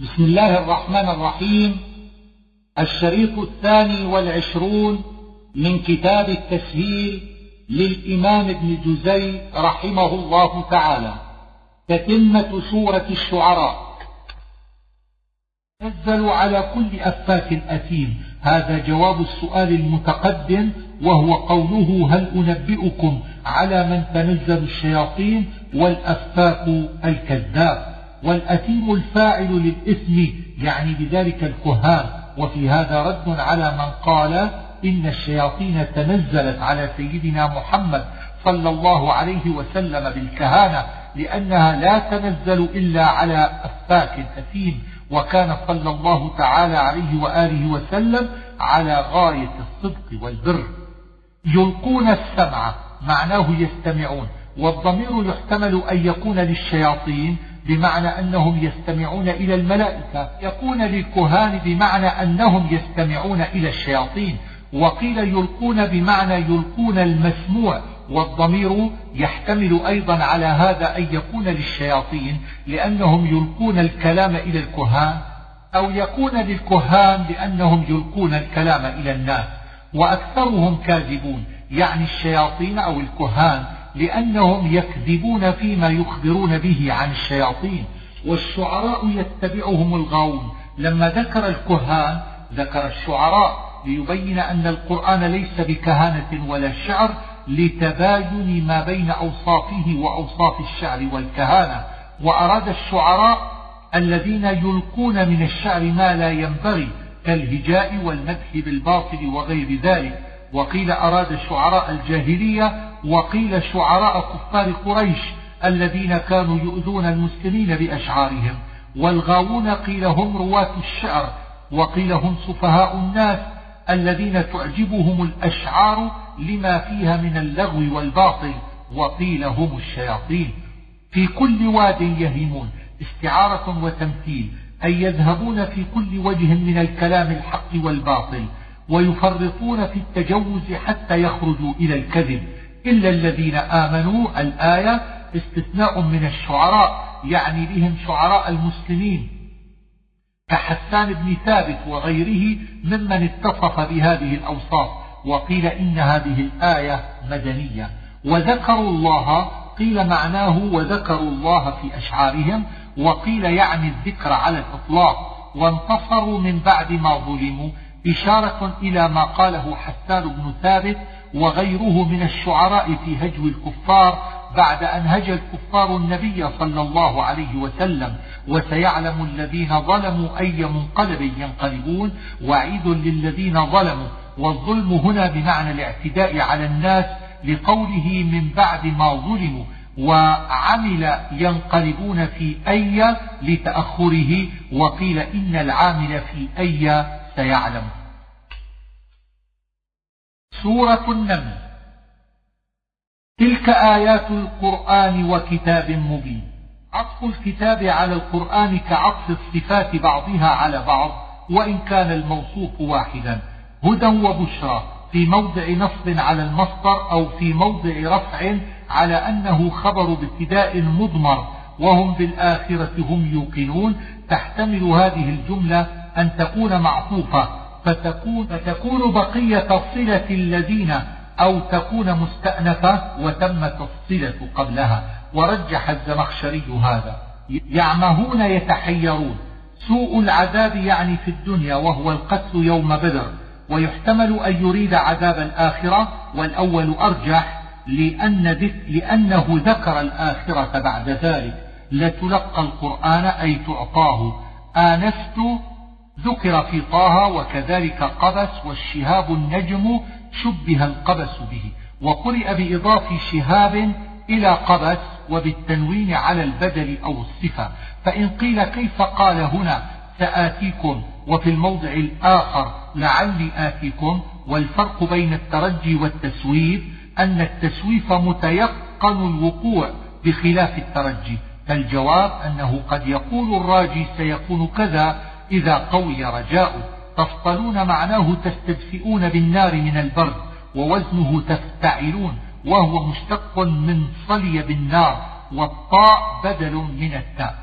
بسم الله الرحمن الرحيم. الشريط الثاني والعشرون من كتاب التسهيل للإمام ابن جزي رحمه الله تعالى. تتمة سورة الشعراء. نزل على كل أفاك أثيم هذا جواب السؤال المتقدم وهو قوله هل أنبئكم على من تنزل الشياطين والأفاك الكذاب؟ والأثيم الفاعل للإثم يعني بذلك الكهان وفي هذا رد على من قال إن الشياطين تنزلت على سيدنا محمد صلى الله عليه وسلم بالكهانة لأنها لا تنزل إلا على أفاك أثيم وكان صلى الله تعالى عليه وآله وسلم على غاية الصدق والبر. يلقون السمع معناه يستمعون والضمير يحتمل أن يكون للشياطين بمعنى أنهم يستمعون إلى الملائكة. يكون للكهان بمعنى أنهم يستمعون إلى الشياطين وقيل يلقون بمعنى يلقون المسموع والضمير يحتمل أيضا على هذا أن يكون للشياطين لأنهم يلقون الكلام إلى الكهان أو يكون للكهان لأنهم يلقون الكلام إلى الناس وأكثرهم كاذبون يعني الشياطين أو الكهان لأنهم يكذبون فيما يخبرون به عن الشياطين والشعراء يتبعهم الغاوون. لما ذكر الكهان ذكر الشعراء ليبين أن القرآن ليس بكهانة ولا شعر لتباين ما بين أوصافه وأوصاف الشعر والكهانة. وأراد الشعراء الذين يلقون من الشعر ما لا ينبغي كالهجاء والمدح بالباطل وغير ذلك. وقيل أراد شعراء الجاهلية وقيل شعراء كفار قريش الذين كانوا يؤذون المسلمين بأشعارهم. والغاوون قيل هم رواة الشعر وقيل هم سفهاء الناس الذين تعجبهم الأشعار لما فيها من اللغو والباطل وقيل هم الشياطين. في كل واد يهيمون استعارة وتمثيل أي يذهبون في كل وجه من الكلام الحق والباطل ويفرطون في التجوز حتى يخرجوا إلى الكذب إلا الذين آمنوا. الآية استثناء من الشعراء يعني بهم شعراء المسلمين. كحسان بن ثابت وغيره ممن اتصف بهذه الأوصاف وقيل إن هذه الآية مدنية. وذكروا الله قيل معناه وذكروا الله في أشعارهم وقيل يعني الذكر على الإطلاق. وانتصروا من بعد ما ظلموا إشارة إلى ما قاله حسان بن ثابت وغيره من الشعراء في هجو الكفار بعد أن هجى الكفار النبي صلى الله عليه وسلم وسيعلم الذين ظلموا أي منقلب ينقلبون. وعيد للذين ظلموا. والظلم هنا بمعنى الاعتداء على الناس لقوله من بعد ما ظلموا. وعمل ينقلبون في أي لتأخره. وقيل إن العامل في أي سيعلم. سورة النمل تلك آيات القرآن وكتاب مبين. عطف الكتاب على القرآن كعطف الصفات بعضها على بعض وإن كان الموصوف واحدا. هدى وبشرى في موضع نصب على المصدر أو في موضع رفع على أنه خبر ابتداء مضمر وهم بالآخرة هم يوقنون. تحتمل هذه الجملة أن تكون معطوفة. فتكون, فتكون بقية صلة الذين أو تكون مستأنفة وتمت الصلة قبلها. ورجح الزمخشري هذا. يعمهون يتحيرون. سوء العذاب يعني في الدنيا وهو القتل يوم بدر. ويحتمل أن يريد عذاب الآخرة والأول أرجح لأن لأنه ذكر الآخرة بعد ذلك. لتلقى القرآن أي تعطاه. آنست ذكر في طه وكذلك قبس والشهاب النجم شبه القبس به وقرئ بإضاف شهاب إلى قبس وبالتنوين على البدل أو الصفة. فإن قيل كيف قال هنا سآتيكم وفي الموضع الآخر لعلي آتيكم والفرق بين الترجي والتسويف أن التسويف متيقن الوقوع بخلاف الترجي فالجواب أنه قد يقول الراجي سيكون كذا إذا قوي رجاؤه تفطلون معناه تستدفئون بالنار من البرد ووزنه تفتعلون وهو مشتق من صلي بالنار والطاء بدل من التاء.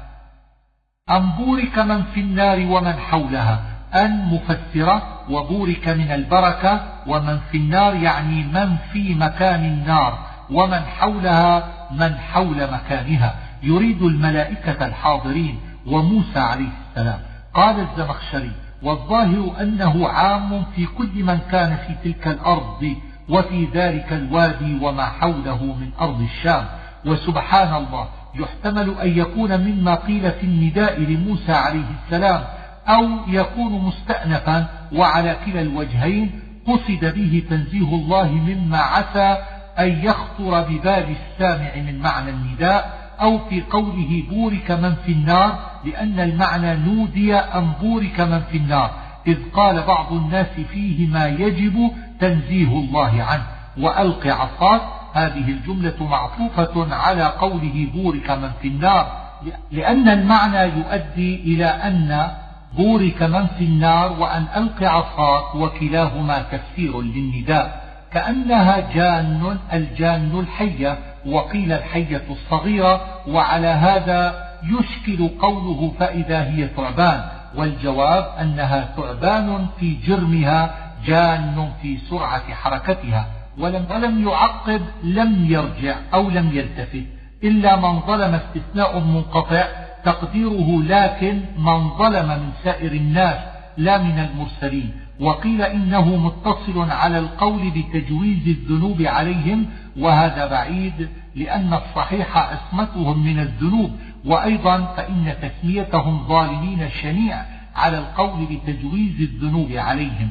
أن بورك من في النار ومن حولها أن مفسرة وبورك من البركة ومن في النار يعني من في مكان النار ومن حولها من حول مكانها يريد الملائكة الحاضرين وموسى عليه السلام. قال الزمخشري والظاهر أنه عام في كل من كان في تلك الأرض وفي ذلك الوادي وما حوله من أرض الشام. وسبحان الله يحتمل أن يكون مما قيل في النداء لموسى عليه السلام أو يكون مستأنفا وعلى كلا الوجهين قصد به تنزيه الله مما عسى أن يخطر ببال السامع من معنى النداء. أو في قوله بورك من في النار لأن المعنى نودي أن بورك من في النار. إذ قال بعض الناس فيه ما يجب تنزيه الله عنه. وألق عصاك هذه الجملة معطوفة على قوله بورك من في النار. لأن المعنى يؤدي إلى أن بورك من في النار وأن ألق عصاك وكلاهما تفسير للنداء. كأنها جان الجان الحية. وقيل الحية الصغيرة وعلى هذا يشكل قوله فإذا هي ثعبان والجواب أنها ثعبان في جرمها جان في سرعة حركتها ولم, ولم يعقب لم يرجع أو لم يلتفت إلا من ظلم استثناء منقطع تقديره لكن من ظلم من سائر الناس لا من المرسلين. وقيل إنه متصل على القول بتجويز الذنوب عليهم وهذا بعيد لأن الصحيح عصمتهم من الذنوب وأيضا فإن تسميتهم ظالمين شنيع على القول بتجويز الذنوب عليهم.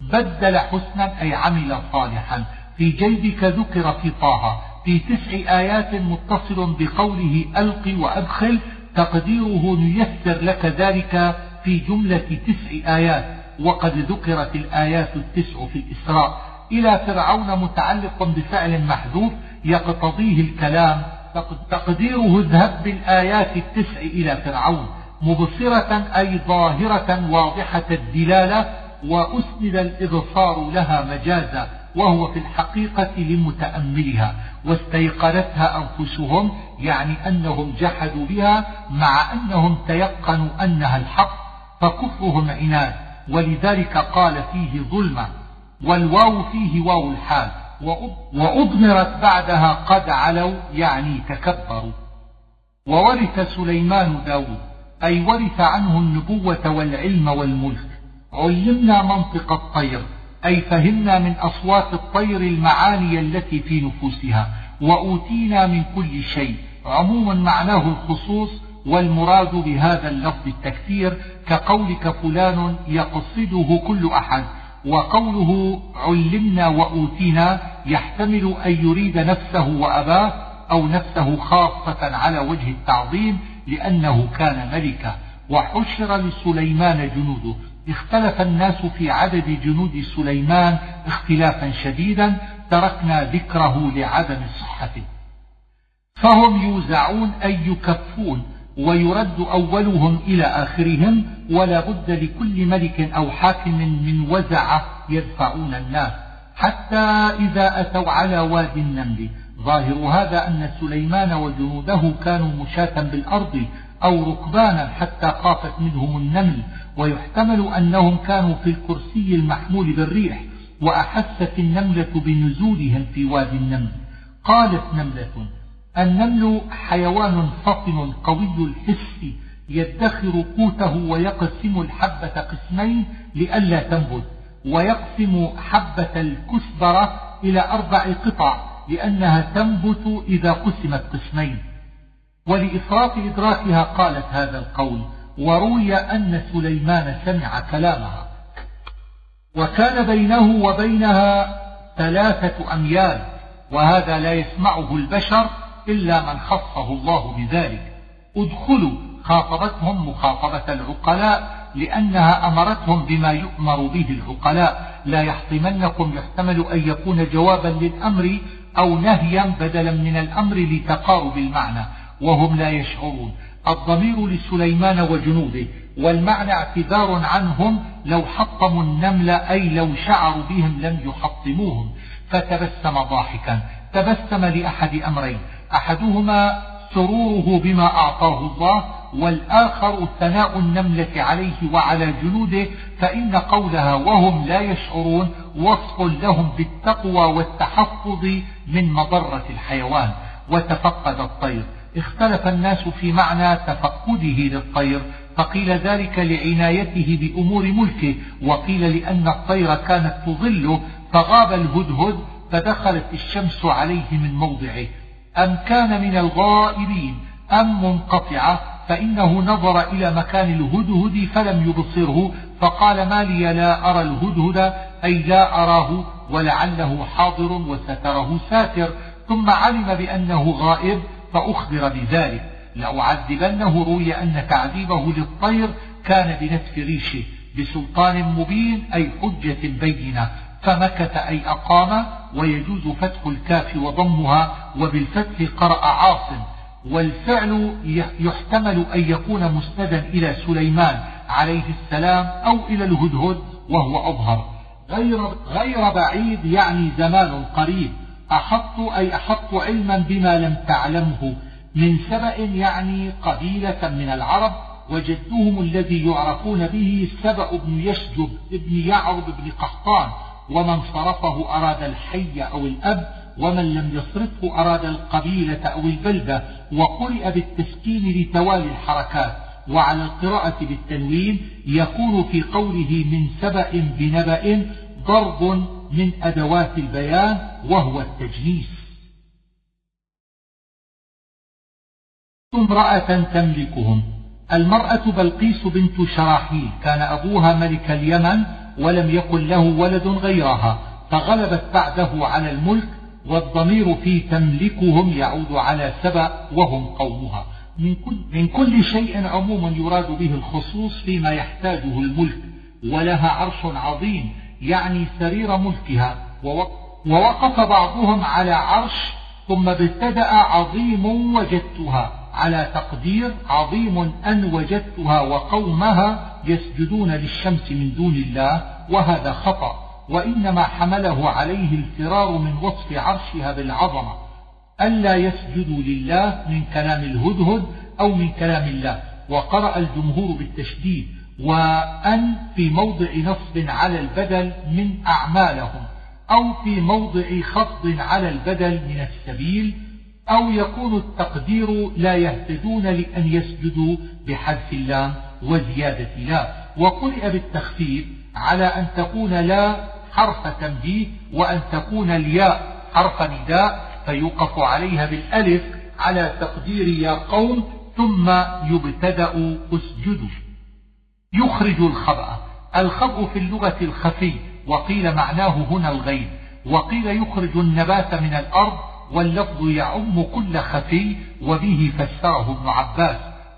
بدل حسنا أي عمل صالحا. في جيبك ذكر في طه. في تسع آيات متصل بقوله ألق وأدخل تقديره نيسر لك ذلك في جملة تسع آيات. وقد ذكرت الآيات التسع في الإسراء. إلى فرعون متعلق بفعل محذوف يقتضيه الكلام. تقديره اذهب بالآيات التسع إلى فرعون. مبصرة أي ظاهرة واضحة الدلالة وأسند الإبصار لها مجازا وهو في الحقيقة لمتأملها. واستيقنتها أنفسهم يعني أنهم جحدوا بها مع أنهم تيقنوا أنها الحق فكفرهم عناد. ولذلك قال فيه ظلمة والواو فيه واو الحال وأضمرت بعدها قد علوا يعني تكبروا. وورث سليمان داود أي ورث عنه النبوة والعلم والملك. علمنا منطق الطير أي فهمنا من أصوات الطير المعاني التي في نفوسها وأوتينا من كل شيء. عموما معناه الخصوص والمراد بهذا اللفظ التكثير كقولك فلان يقصده كل أحد وقوله علمنا وأوتينا يحتمل أن يريد نفسه وأباه أو نفسه خاصة على وجه التعظيم لأنه كان ملكا وحشر لسليمان جنوده. اختلف الناس في عدد جنود سليمان اختلافا شديدا تركنا ذكره لعدم صحته. فهم يوزعون أي يكفون ويرد أولهم إلى آخرهم ولا بد لكل ملك أو حاكم من وزعة يدفعون الناس. حتى إذا أتوا على وادي النمل. ظاهر هذا أن سليمان وجنوده كانوا مشاة بالأرض أو ركبانا حتى خافت منهم النمل. ويحتمل أنهم كانوا في الكرسي المحمول بالريح وأحست النملة بنزولهم في وادي النمل. قالت نملة النمل حيوان فطن قوي الحس يدخر قوته ويقسم الحبة قسمين لئلا تنبت ويقسم حبة الكسبرة إلى أربع قطع لأنها تنبت إذا قسمت قسمين. ولإفراط إدراكها قالت هذا القول وروي أن سليمان سمع كلامها. وكان بينه وبينها ثلاثة أميال وهذا لا يسمعه البشر إلا من خصه الله بذلك. ادخلوا خاطبتهم مخاطبة العقلاء لأنها أمرتهم بما يؤمر به العقلاء. لا يحطمنكم يحتمل أن يكون جوابا للأمر أو نهيا بدلا من الأمر لتقارب المعنى وهم لا يشعرون. الضمير لسليمان وجنوده والمعنى اعتذار عنهم لو حطموا النمل أي لو شعروا بهم لم يحطموهم. فتبسم ضاحكا تبسم لأحد أمرين أحدهما سروره بما أعطاه الله والآخر ثناء النملة عليه وعلى جنوده فإن قولها وهم لا يشعرون وصف لهم بالتقوى والتحفظ من مضرة الحيوان. وتفقد الطير. اختلف الناس في معنى تفقده للطير فقيل ذلك لعنايته بأمور ملكه وقيل لأن الطير كانت تظله فغاب الهدهد فدخلت الشمس عليه من موضعه. أم كان من الغائبين. أم منقطعة فإنه نظر إلى مكان الهدهد فلم يبصره فقال ما لي لا أرى الهدهد أي لا أراه ولعله حاضر وستره ساتر. ثم علم بأنه غائب فأخبر بذلك. لأعذبنه روي أن تعذيبه للطير كان بنتف ريشه بسلطان مبين أي حجة بينة. فمكث أي أقام ويجوز فتح الكاف وضمها وبالفتح قرأ عاصم. والفعل يحتمل أن يكون مسندا إلى سليمان عليه السلام أو إلى الهدهد وهو أظهر. غير, غير بعيد يعني زمان قريب. أحط أي أحط علما بما لم تعلمه. من سبأ يعني قبيلة من العرب وجدهم الذي يعرفون به سبأ بن يشجب بن يعرب بن قحطان. ومن صرفه أراد الحي أو الأب ومن لم يصرفه أراد القبيلة أو البلدة. وقرئ بالتسكين لتوالي الحركات وعلى القراءة بالتنوين يكون في قوله من سبأ بنبأ ضرب من أدوات البيان وهو التجنيس. امرأة تملكهم. المرأة بلقيس بنت شراحيل. كان أبوها ملك اليمن ولم يكن له ولد غيرها فغلبت بعده على الملك والضمير في تملكهم يعود على سبأ وهم قومها. من كل, من كل شيء عموما يراد به الخصوص فيما يحتاجه الملك ولها عرش عظيم يعني سرير ملكها. ووقف بعضهم على عرش ثم ابتدأ عظيم وجدتها. على تقدير عظيم أن وجدتها وقومها يسجدون للشمس من دون الله وهذا خطأ وإنما حمله عليه الفرار من وصف عرشها بالعظمة. ألا يسجدوا لله من كلام الهدهد أو من كلام الله. وقرأ الجمهور بالتشديد وأن في موضع نصب على البدل من أعمالهم أو في موضع خفض على البدل من السبيل أو يكون التقدير لا يهتدون لأن يسجدوا بحذف اللام وزيادة لا. وقرئ بالتخفيف على أن تكون لا حرف تنبيه وأن تكون الياء حرف نداء فيوقف عليها بالألف على تقدير يا قوم ثم يبتدأ اسجدوا. يخرج الخبأ. الخبأ في اللغة الخفي وقيل معناه هنا الغيب. وقيل يخرج النبات من الأرض واللفظ يعم كل خفي وبه فسره ابن عباس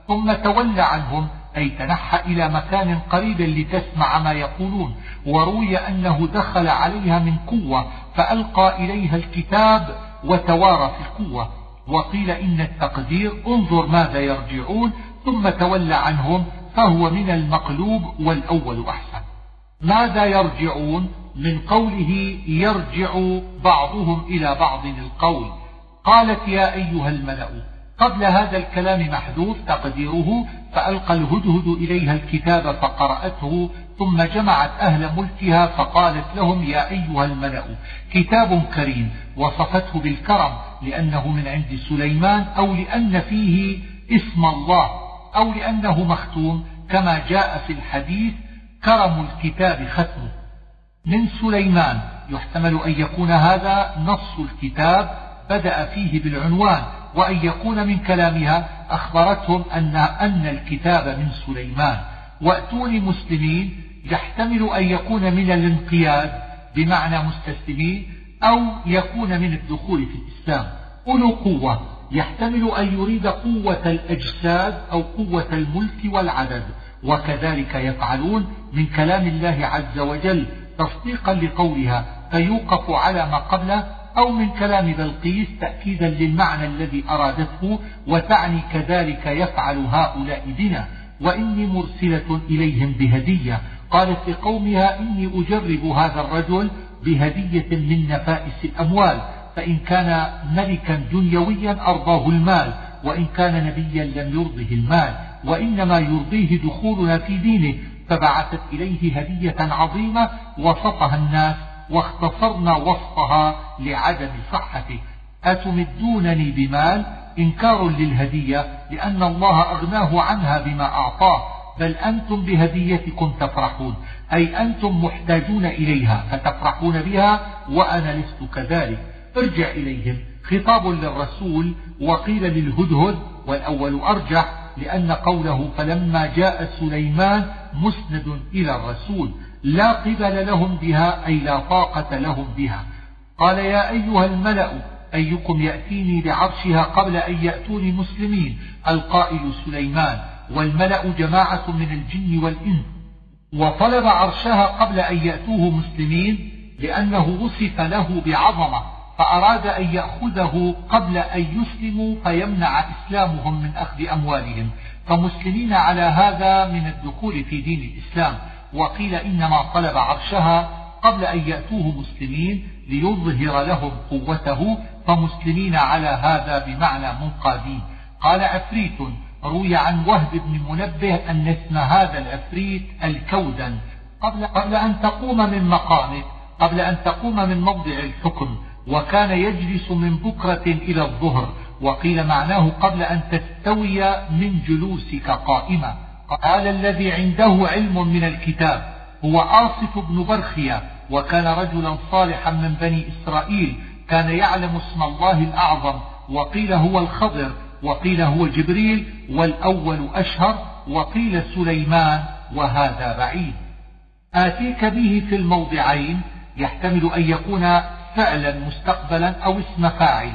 ثم تولى عنهم أي تنحى إلى مكان قريب لتسمع ما يقولون وروي أنه دخل عليها من قوة فألقى إليها الكتاب وتوارى في القوة وقيل إن التقدير انظر ماذا يرجعون ثم تولى عنهم فهو من المقلوب والأول أحسن. ماذا يرجعون؟ من قوله يرجع بعضهم إلى بعض القول. قالت يا أيها الملأ قبل هذا الكلام محذوف تقديره فألقى الهدهد إليها الكتاب فقرأته ثم جمعت أهل ملكها فقالت لهم يا أيها الملأ كتاب كريم وصفته بالكرم لأنه من عند سليمان أو لأن فيه اسم الله أو لأنه مختوم كما جاء في الحديث كرم الكتاب ختمه. من سليمان. يحتمل أن يكون هذا نص الكتاب بدأ فيه بالعنوان وأن يكون من كلامها أخبرتهم أن, أن الكتاب من سليمان. وأتوني مسلمين يحتمل أن يكون من الانقياد بمعنى مستسلمين أو يكون من الدخول في الإسلام. أولو قوة. يحتمل أن يريد قوة الأجساد أو قوة الملك والعدد. وكذلك يفعلون من كلام الله عز وجل تصديقا لقولها فيوقف على ما قبله أو من كلام بلقيس تأكيدا للمعنى الذي أرادته وتعني كذلك يفعل هؤلاء بنا. وإني مرسلة إليهم بهدية. قالت لقومها إني أجرب هذا الرجل بهدية من نفائس الأموال فإن كان ملكا دنيويا أرضاه المال وإن كان نبيا لم يرضه المال وإنما يرضيه دخولنا في دينه. فبعثت إليه هدية عظيمة وصفها الناس واختصرنا وصفها لعدم صحته أتمدونني بمال؟ إنكار للهدية لأن الله أغناه عنها بما أعطاه. بل أنتم بهديتكم تفرحون. أي أنتم محتاجون إليها فتفرحون بها؟ وأنا لست كذلك. ارجع إليهم. خطاب للرسول وقيل للهدهد والأول أرجح لأن قوله فلما جاء سليمان مسند إلى الرسول لا قبل لهم بها أي لا طاقة لهم بها. قال يا أيها الملأ أيكم يأتيني بعرشها قبل أن يأتوني مسلمين؟ القائل سليمان. والملأ جماعة من الجن والإنس. وطلب عرشها قبل أن يأتوه مسلمين لأنه وصف له بعظمة. فأراد أن يأخذه قبل أن يسلموا فيمنع إسلامهم من أخذ أموالهم. فمسلمين على هذا من الدخول في دين الإسلام. وقيل إنما طلب عرشها قبل أن يأتوه مسلمين ليظهر لهم قوته. فمسلمين على هذا بمعنى منقادين. قال عفريت روي عن وهب بن منبه أن اسم هذا العفريت الكودن. قبل, قبل أن تقوم من مقامك قبل أن تقوم من موضع الحكم وكان يجلس من بكرة إلى الظهر وقيل معناه قبل أن تستوي من جلوسك قائمة قال الذي عنده علم من الكتاب هو آصف بن برخية وكان رجلا صالحا من بني إسرائيل كان يعلم اسم الله الأعظم وقيل هو الخضر وقيل هو جبريل والأول أشهر وقيل سليمان وهذا بعيد. آتيك به في الموضعين يحتمل أن يكون فعلا مستقبلا أو اسم فاعل.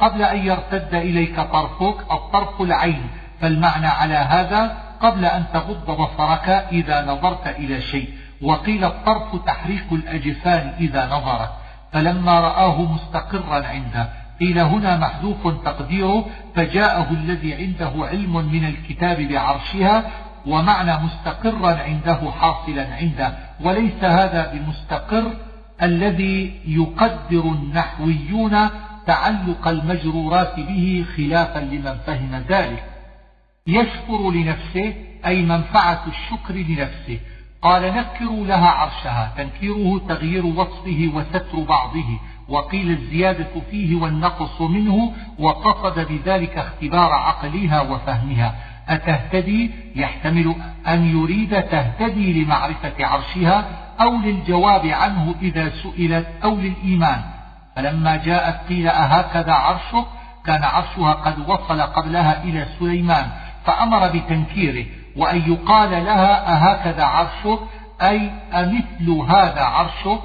قبل أن يرتد إليك طرفك الطرف العين فالمعنى على هذا قبل أن تغض بصرك إذا نظرت إلى شيء وقيل الطرف تحريك الأجفان إذا نظرت فلما رآه مستقرا عنده قيل هنا محذوف تقديره فجاءه الذي عنده علم من الكتاب بعرشها ومعنى مستقرا عنده حاصلا عنده وليس هذا بمستقر الذي يقدر النحويون تعلق المجرورات به خلافا لمن فهم ذلك. يشكر لنفسه أي منفعة الشكر لنفسه. قال نكروا لها عرشها تنكيره تغيير وصفه وستر بعضه. وقيل الزيادة فيه والنقص منه وقصد بذلك اختبار عقلها وفهمها. أتهتدي؟ يحتمل أن يريد تهتدي لمعرفة عرشها أو للجواب عنه إذا سئلت أو للإيمان. فلما جاءت قيل أهكذا عرشك؟ كان عرشها قد وصل قبلها إلى سليمان فأمر بتنكيره وأن يقال لها أهكذا عرشك؟ أي أمثل هذا عرشك؟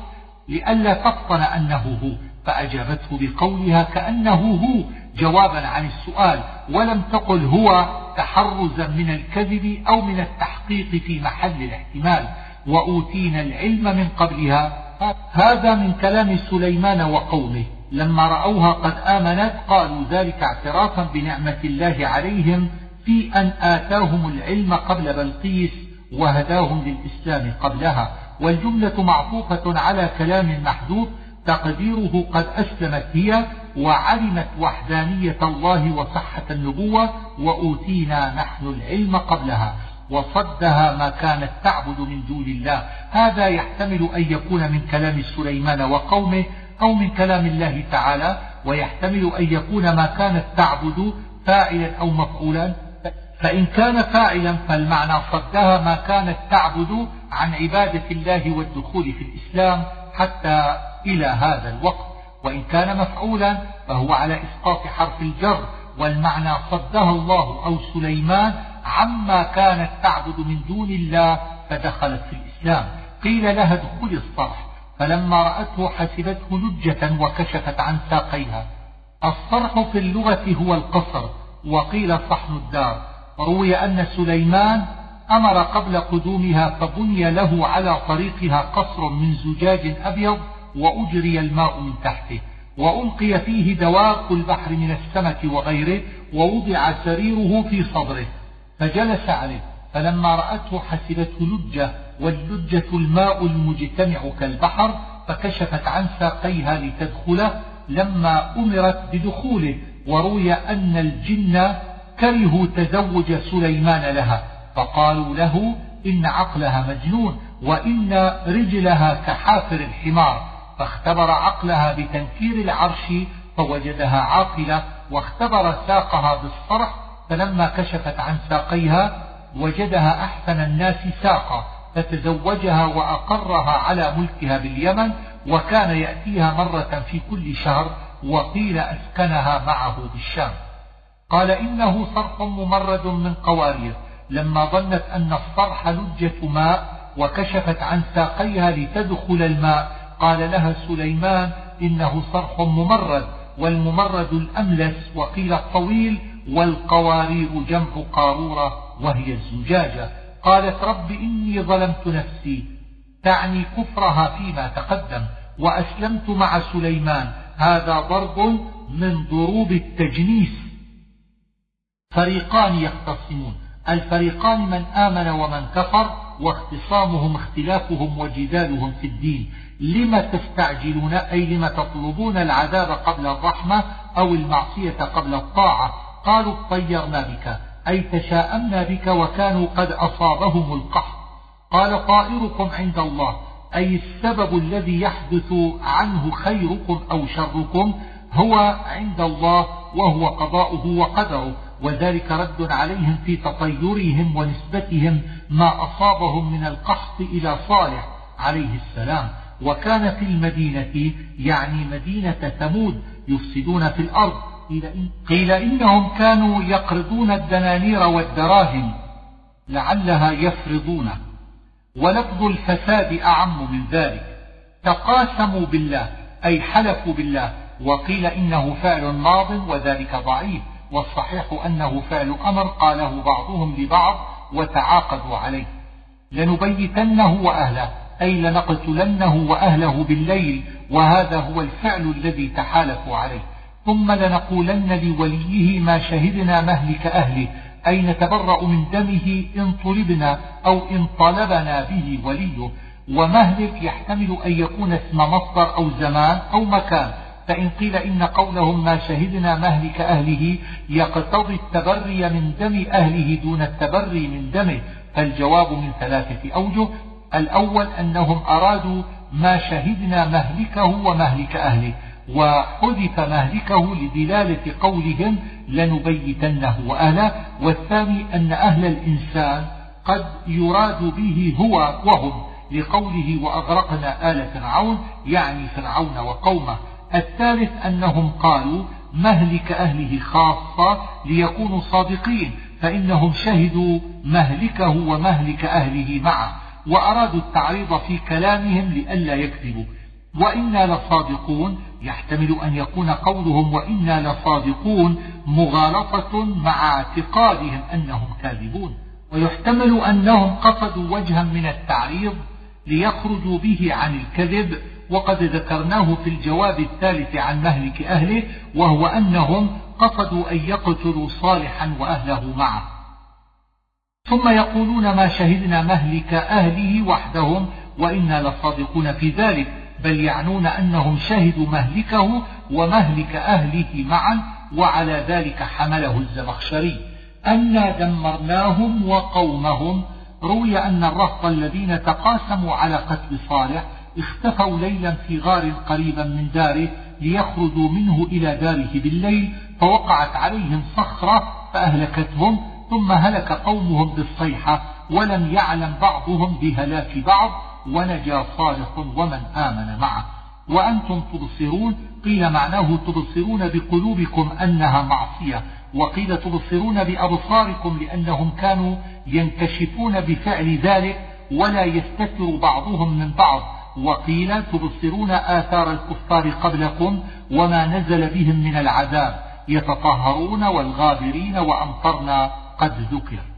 لئلا تفطن أنه هو. فأجابته بقولها كأنه هو جوابا عن السؤال ولم تقل هو تحرزا من الكذب أو من التحقيق في محل الاحتمال. وأوتينا العلم من قبلها هذا من كلام سليمان وقومه. لما رأوها قد آمنت قالوا ذلك اعترافا بنعمة الله عليهم في أن آتاهم العلم قبل بلقيس وهداهم للإسلام قبلها. والجملة معطوفة على كلام محذوف تقديره قد أسلمت هي وعلمت وحدانية الله وصحة النبوة وأوتينا نحن العلم قبلها. وصدها ما كانت تعبد من دون الله. هذا يحتمل أن يكون من كلام سليمان وقومه أو من كلام الله تعالى ويحتمل أن يكون ما كانت تعبد فاعلا أو مفعولا. فإن كان فاعلا فالمعنى صدها ما كانت تعبد عن عبادة الله والدخول في الإسلام حتى إلى هذا الوقت. وإن كان مفعولا فهو على إسقاط حرف الجر والمعنى صدها الله أو سليمان عما كانت تعبد من دون الله فدخلت في الإسلام. قيل لها ادخل الصرح. فلما رأته حسبته لجة وكشفت عن ساقيها. الصرح في اللغة هو القصر وقيل صحن الدار. روي أن سليمان أمر قبل قدومها فبني له على طريقها قصر من زجاج أبيض وأجري الماء من تحته. وألقي فيه دواب البحر من السمك وغيره ووضع سريره في صدره. فجلس عليه فلما رأته حسبته لجة واللجة الماء المجتمع كالبحر فكشفت عن ساقيها لتدخله. لما أمرت بدخوله وروي أن الجن كرهوا تزوج سليمان لها فقالوا له إن عقلها مجنون وإن رجلها كحافر الحمار. فاختبر عقلها بتنكير العرش فوجدها عاقلة واختبر ساقها بالصرح فلما كشفت عن ساقيها وجدها أحسن الناس ساقا فتزوجها وأقرها على ملكها باليمن وكان يأتيها مرة في كل شهر وقيل أسكنها معه بالشام. قال إنه صرح ممرد من قوارير. لما ظنت أن الصرح لجة ماء وكشفت عن ساقيها لتدخل الماء قال لها سليمان إنه صرح ممرد والممرد الأملس وقيل الطويل والقوارير جمع قارورة وهي الزجاجة قالت رب إني ظلمت نفسي. تعني كفرها فيما تقدم. وأسلمت مع سليمان. هذا ضرب من ضروب التجنيس. فريقان يختصمون. الفريقان من آمن ومن كفر واختصامهم اختلافهم وجدالهم في الدين. لم تستعجلون أي لم تطلبون العذاب قبل الرحمة أو المعصية قبل الطاعة؟ قالوا اطيرنا بك أي تشاءمنا بك وكانوا قد أصابهم القحط. قال طائركم عند الله أي السبب الذي يحدث عنه خيركم أو شركم هو عند الله وهو قضاؤه وقدره. وذلك رد عليهم في تطيرهم ونسبتهم ما أصابهم من القحط إلى صالح عليه السلام. وكان في المدينة يعني مدينة ثمود يفسدون في الأرض. قيل إنهم كانوا يقرضون الدنانير والدراهم لعلها يفرضون. ولفظ الفساد أعم من ذلك. تقاسموا بالله أي حلفوا بالله وقيل إنه فعل ماض وذلك ضعيف والصحيح أنه فعل أمر قاله بعضهم لبعض وتعاقدوا عليه. لنبيتنه وأهله أي لنقتلنه وأهله بالليل وهذا هو الفعل الذي تحالفوا عليه. ثم لنقولن لوليه ما شهدنا مهلك أهله أي نتبرأ من دمه إن طلبنا أو إن طلبنا به وليه. ومهلك يحتمل أن يكون اسم مصدر أو زمان أو مكان. فإن قيل إن قولهم ما شهدنا مهلك أهله يقتضي التبري من دم أهله دون التبري من دمه. فالجواب من ثلاثة أوجه. الأول أنهم أرادوا ما شهدنا مهلكه ومهلك أهله. وحذف مهلكه لدلالة قولهم لنبيتنه وأهله والثاني أن أهل الإنسان قد يراد به هو وهم لقوله وأغرقنا آل فرعون يعني فرعون وقومه. الثالث أنهم قالوا مهلك أهله خاصة ليكونوا صادقين فإنهم شهدوا مهلكه ومهلك أهله معه وأرادوا التعريض في كلامهم لئلا يكذبوا. وإنا لصادقون يحتمل أن يكون قولهم وإنا لصادقون مغالطة مع اعتقادهم أنهم كاذبون. ويحتمل أنهم قصدوا وجها من التعريض ليخرجوا به عن الكذب وقد ذكرناه في الجواب الثالث عن مهلك أهله وهو أنهم قصدوا أن يقتلوا صالحا وأهله معه. ثم يقولون ما شهدنا مهلك أهله وحدهم وإنا لصادقون في ذلك. بل يعنون أنهم شهدوا مهلكه ومهلك أهله معا وعلى ذلك حمله الزمخشري. أنا دمرناهم وقومهم. روي أن الرهط الذين تقاسموا على قتل صالح اختفوا ليلا في غار قريبا من داره ليخرجوا منه إلى داره بالليل فوقعت عليهم صخرة فأهلكتهم ثم هلك قومهم بالصيحة ولم يعلم بعضهم بهلاك بعض ونجا صالح ومن آمن معه. وأنتم تبصرون قيل معناه تبصرون بقلوبكم أنها معصية وقيل تبصرون بأبصاركم لأنهم كانوا ينكشفون بفعل ذلك ولا يستتر بعضهم من بعض. وقيل تبصرون آثار الكفار قبلكم وما نزل بهم من العذاب يتطهرون والغابرين وأمطرنا قد ذكر.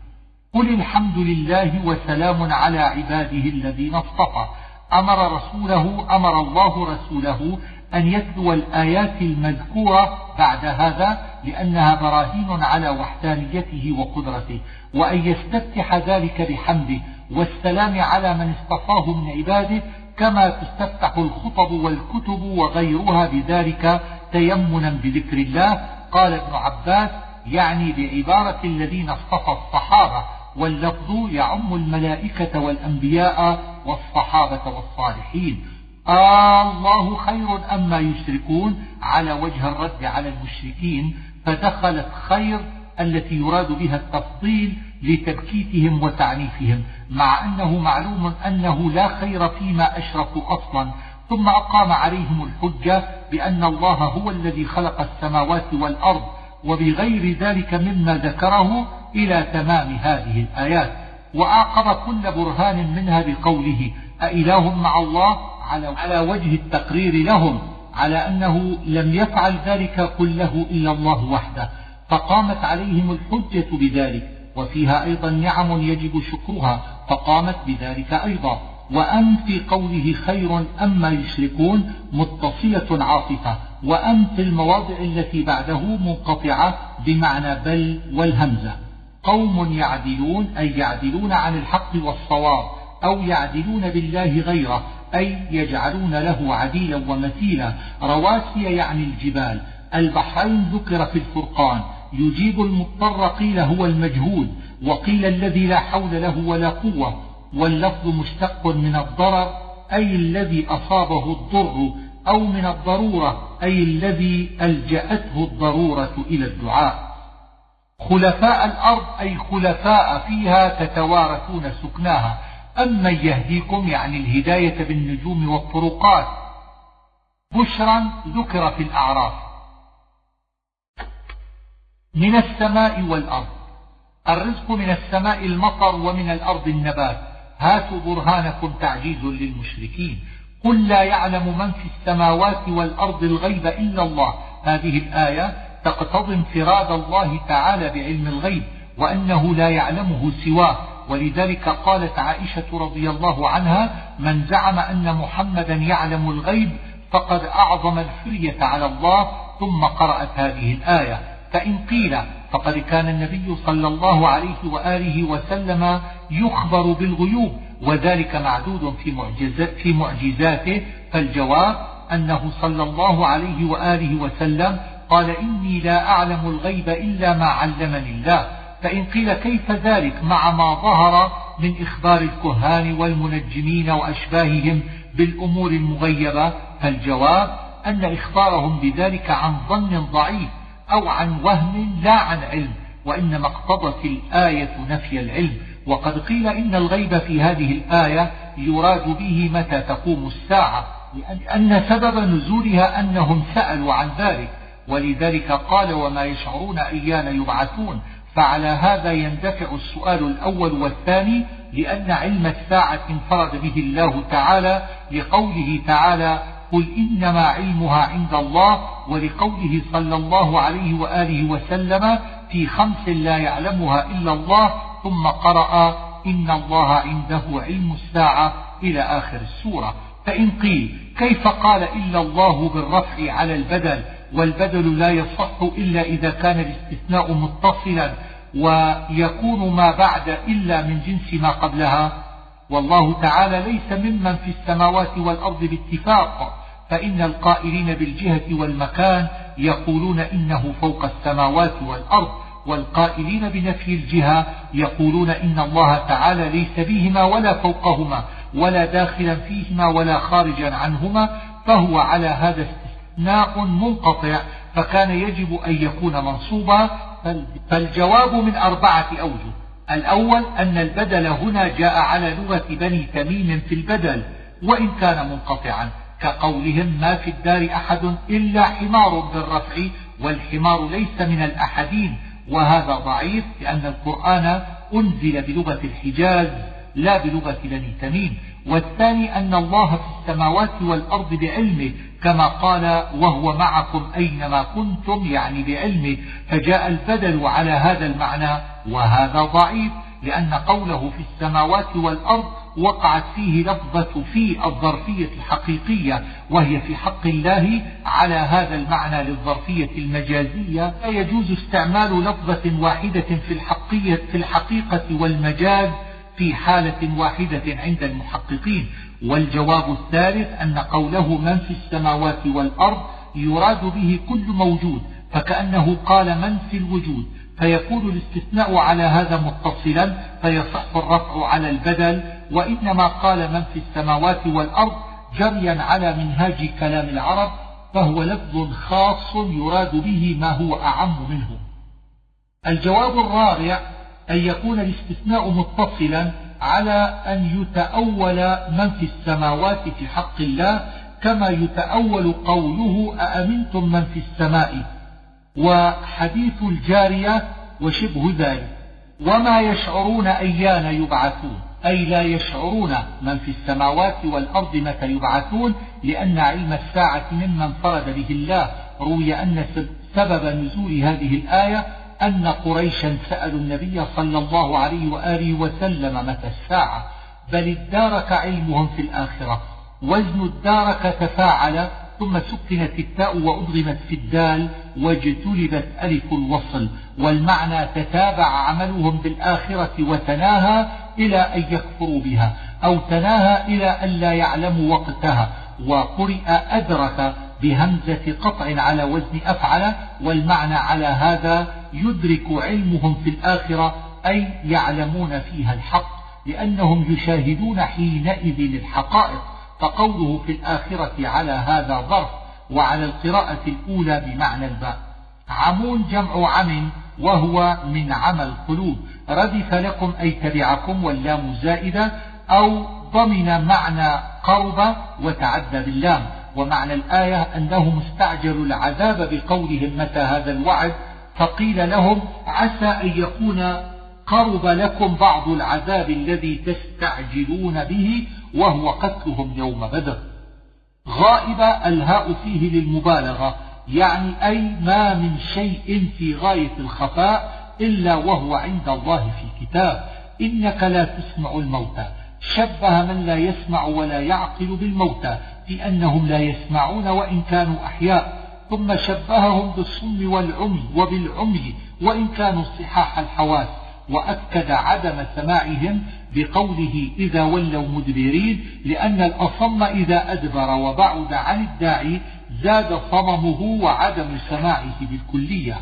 قل الحمد لله وسلام على عباده الذين اصطفى. أمر رسوله أمر الله رسوله أن يتلو الآيات المذكورة بعد هذا لأنها براهين على وحدانيته وقدرته وأن يستفتح ذلك بحمده والسلام على من اصطفاه من عباده كما تستفتح الخطب والكتب وغيرها بذلك تيمنا بذكر الله. قال ابن عباس يعني بعبارة الذين اصطفى الصحابة واللفظ يعم الملائكة والأنبياء والصحابة والصالحين. آه الله خير أما يشركون على وجه الرد على المشركين فدخلت خير التي يراد بها التفضيل لتبكيتهم وتعنيفهم مع أنه معلوم أنه لا خير فيما أشركوا أصلا. ثم أقام عليهم الحجة بأن الله هو الذي خلق السماوات والأرض وبغير ذلك مما ذكره إلى تمام هذه الآيات وأعقب كل برهان منها بقوله أإله مع الله؟ على, وجه التقرير لهم على أنه لم يفعل ذلك كله إلا الله وحده. فقامت عليهم الحجة بذلك وفيها أيضا نعم يجب شكرها فقامت بذلك أيضا. وأن في قوله خير أما يشركون متصلة عاطفة وأن في المواضع التي بعده منقطعة بمعنى بل والهمزة. قوم يعدلون أي يعدلون عن الحق والصواب أو يعدلون بالله غيره أي يجعلون له عديلا ومثيلا. رواسي يعني الجبال. البحرين ذكر في الفرقان. يجيب المضطر قيل هو المجهود وقيل الذي لا حول له ولا قوة. واللفظ مشتق من الضرر أي الذي أصابه الضر أو من الضرورة أي الذي ألجأته الضرورة إلى الدعاء. خلفاء الأرض أي خلفاء فيها تتوارثون سكناها. أما يهديكم يعني الهداية بالنجوم والطرقات. بشرا ذكر في الأعراف. من السماء والأرض. الرزق من السماء المطر ومن الأرض النبات. هاتوا برهانكم تعجيز للمشركين. قل لا يعلم من في السماوات والأرض الغيب إلا الله. هذه الآية تقتضي انفراد الله تعالى بعلم الغيب وأنه لا يعلمه سواه. ولذلك قالت عائشة رضي الله عنها من زعم أن محمدا يعلم الغيب فقد أعظم الفرية على الله ثم قرأت هذه الآية. فإن قيل فقد كان النبي صلى الله عليه وآله وسلم يخبر بالغيوب وذلك معدود في, في معجزاته. فالجواب أنه صلى الله عليه وآله وسلم قال إني لا أعلم الغيب إلا ما علمني الله. فإن قيل كيف ذلك مع ما ظهر من إخبار الكهان والمنجمين وأشباههم بالأمور المغيبة فالجواب أن إخبارهم بذلك عن ظن ضعيف أو عن وهم لا عن علم وإنما اقتضت الآية نفي العلم. وقد قيل إن الغيب في هذه الآية يراد به متى تقوم الساعة لأن سبب نزولها أنهم سألوا عن ذلك. ولذلك قال وما يشعرون أيان يبعثون فعلى هذا يندفع السؤال الأول والثاني لأن علم الساعة انفرد به الله تعالى لقوله تعالى قل إنما علمها عند الله ولقوله صلى الله عليه وآله وسلم في خمس لا يعلمها إلا الله ثم قرأ إن الله عنده علم الساعة إلى آخر السورة. فإن قيل كيف قال إلا الله بالرفع على البدل؟ والبدل لا يصح إلا إذا كان الاستثناء متصلا ويكون ما بعد إلا من جنس ما قبلها. والله تعالى ليس ممن في السماوات والأرض باتفاق فإن القائلين بالجهة والمكان يقولون إنه فوق السماوات والأرض والقائلين بنفي الجهة يقولون إن الله تعالى ليس بهما ولا فوقهما ولا داخلا فيهما ولا خارجا عنهما فهو على هذا استثناء منقطع فكان يجب أن يكون منصوبا فالجواب من أربعة أوجه. الأول أن البدل هنا جاء على لغة بني تميم في البدل وإن كان منقطعا. كقولهم ما في الدار أحد إلا حمار بالرفع والحمار ليس من الأحدين. وهذا ضعيف لأن القرآن أنزل بلغة الحجاز لا بلغة بني تميم. والثاني أن الله في السماوات والأرض بعلمه كما قال وهو معكم أينما كنتم يعني بعلمه. فجاء البدل على هذا المعنى وهذا ضعيف لأن قوله في السماوات والأرض وقعت فيه لفظة في الظرفية الحقيقية وهي في حق الله على هذا المعنى للظرفية المجازية لا يجوز استعمال لفظة واحدة في الحقية في الحقيقة والمجاز في حالة واحدة عند المحققين والجواب الثالث أن قوله من في السماوات والأرض يراد به كل موجود فكأنه قال من في الوجود فيكون الاستثناء على هذا متصلا فيصح الرفع على البدل وإنما قال من في السماوات والأرض جريا على منهاج كلام العرب فهو لفظ خاص يراد به ما هو أعم منه. الجواب الرابع أن يكون الاستثناء متصلا على أن يتأول من في السماوات في حق الله كما يتأول قوله أأمنتم من في السماء؟ وحديث الجارية وشبه ذلك. وما يشعرون أيان يبعثون؟ أي لا يشعرون من في السماوات والأرض متى يبعثون لأن علم الساعة مما انفرد به الله. روي أن سبب نزول هذه الآية أن قريشا سألوا النبي صلى الله عليه وآله وسلم متى الساعة بل ادارك علمهم في الآخرة وزن الدارك تفاعل ثم سكنت التاء وأضغمت في الدال واجتلبت ألف الوصل والمعنى تتابع عملهم بالآخرة وتناهى إلى أن يكفروا بها أو تناهى إلى أن لا يعلموا وقتها وقرئ أدرك بهمزة قطع على وزن أفعل والمعنى على هذا يدرك علمهم في الآخرة أي يعلمون فيها الحق لأنهم يشاهدون حينئذ الحقائق فقوله في الآخرة على هذا ظرف وعلى القراءة الأولى بمعنى الباء. عمون جمع عم وهو من عمى القلوب. ردف لكم أي تبعكم واللام زائدة أو ضمن معنى قرب وتعدى باللام. ومعنى الآية أنهم استعجلوا العذاب بقولهم متى هذا الوعد فقيل لهم عسى أن يكون قرب لكم بعض العذاب الذي تستعجلون به وهو قتلهم يوم بدر. غائب الهاء فيه للمبالغة يعني أي ما من شيء في غاية الخفاء إلا وهو عند الله في كتاب. إنك لا تسمع الموتى. شبه من لا يسمع ولا يعقل بالموتى. في أنهم لا يسمعون وإن كانوا أحياء ثم شبههم بالصم والعمي وبالعمي وإن كانوا صحاح الحواس وأكد عدم سماعهم بقوله إذا ولوا مدبرين لأن الأصم إذا أدبر وبعد عن الداعي زاد صممه وعدم سماعه بالكلية.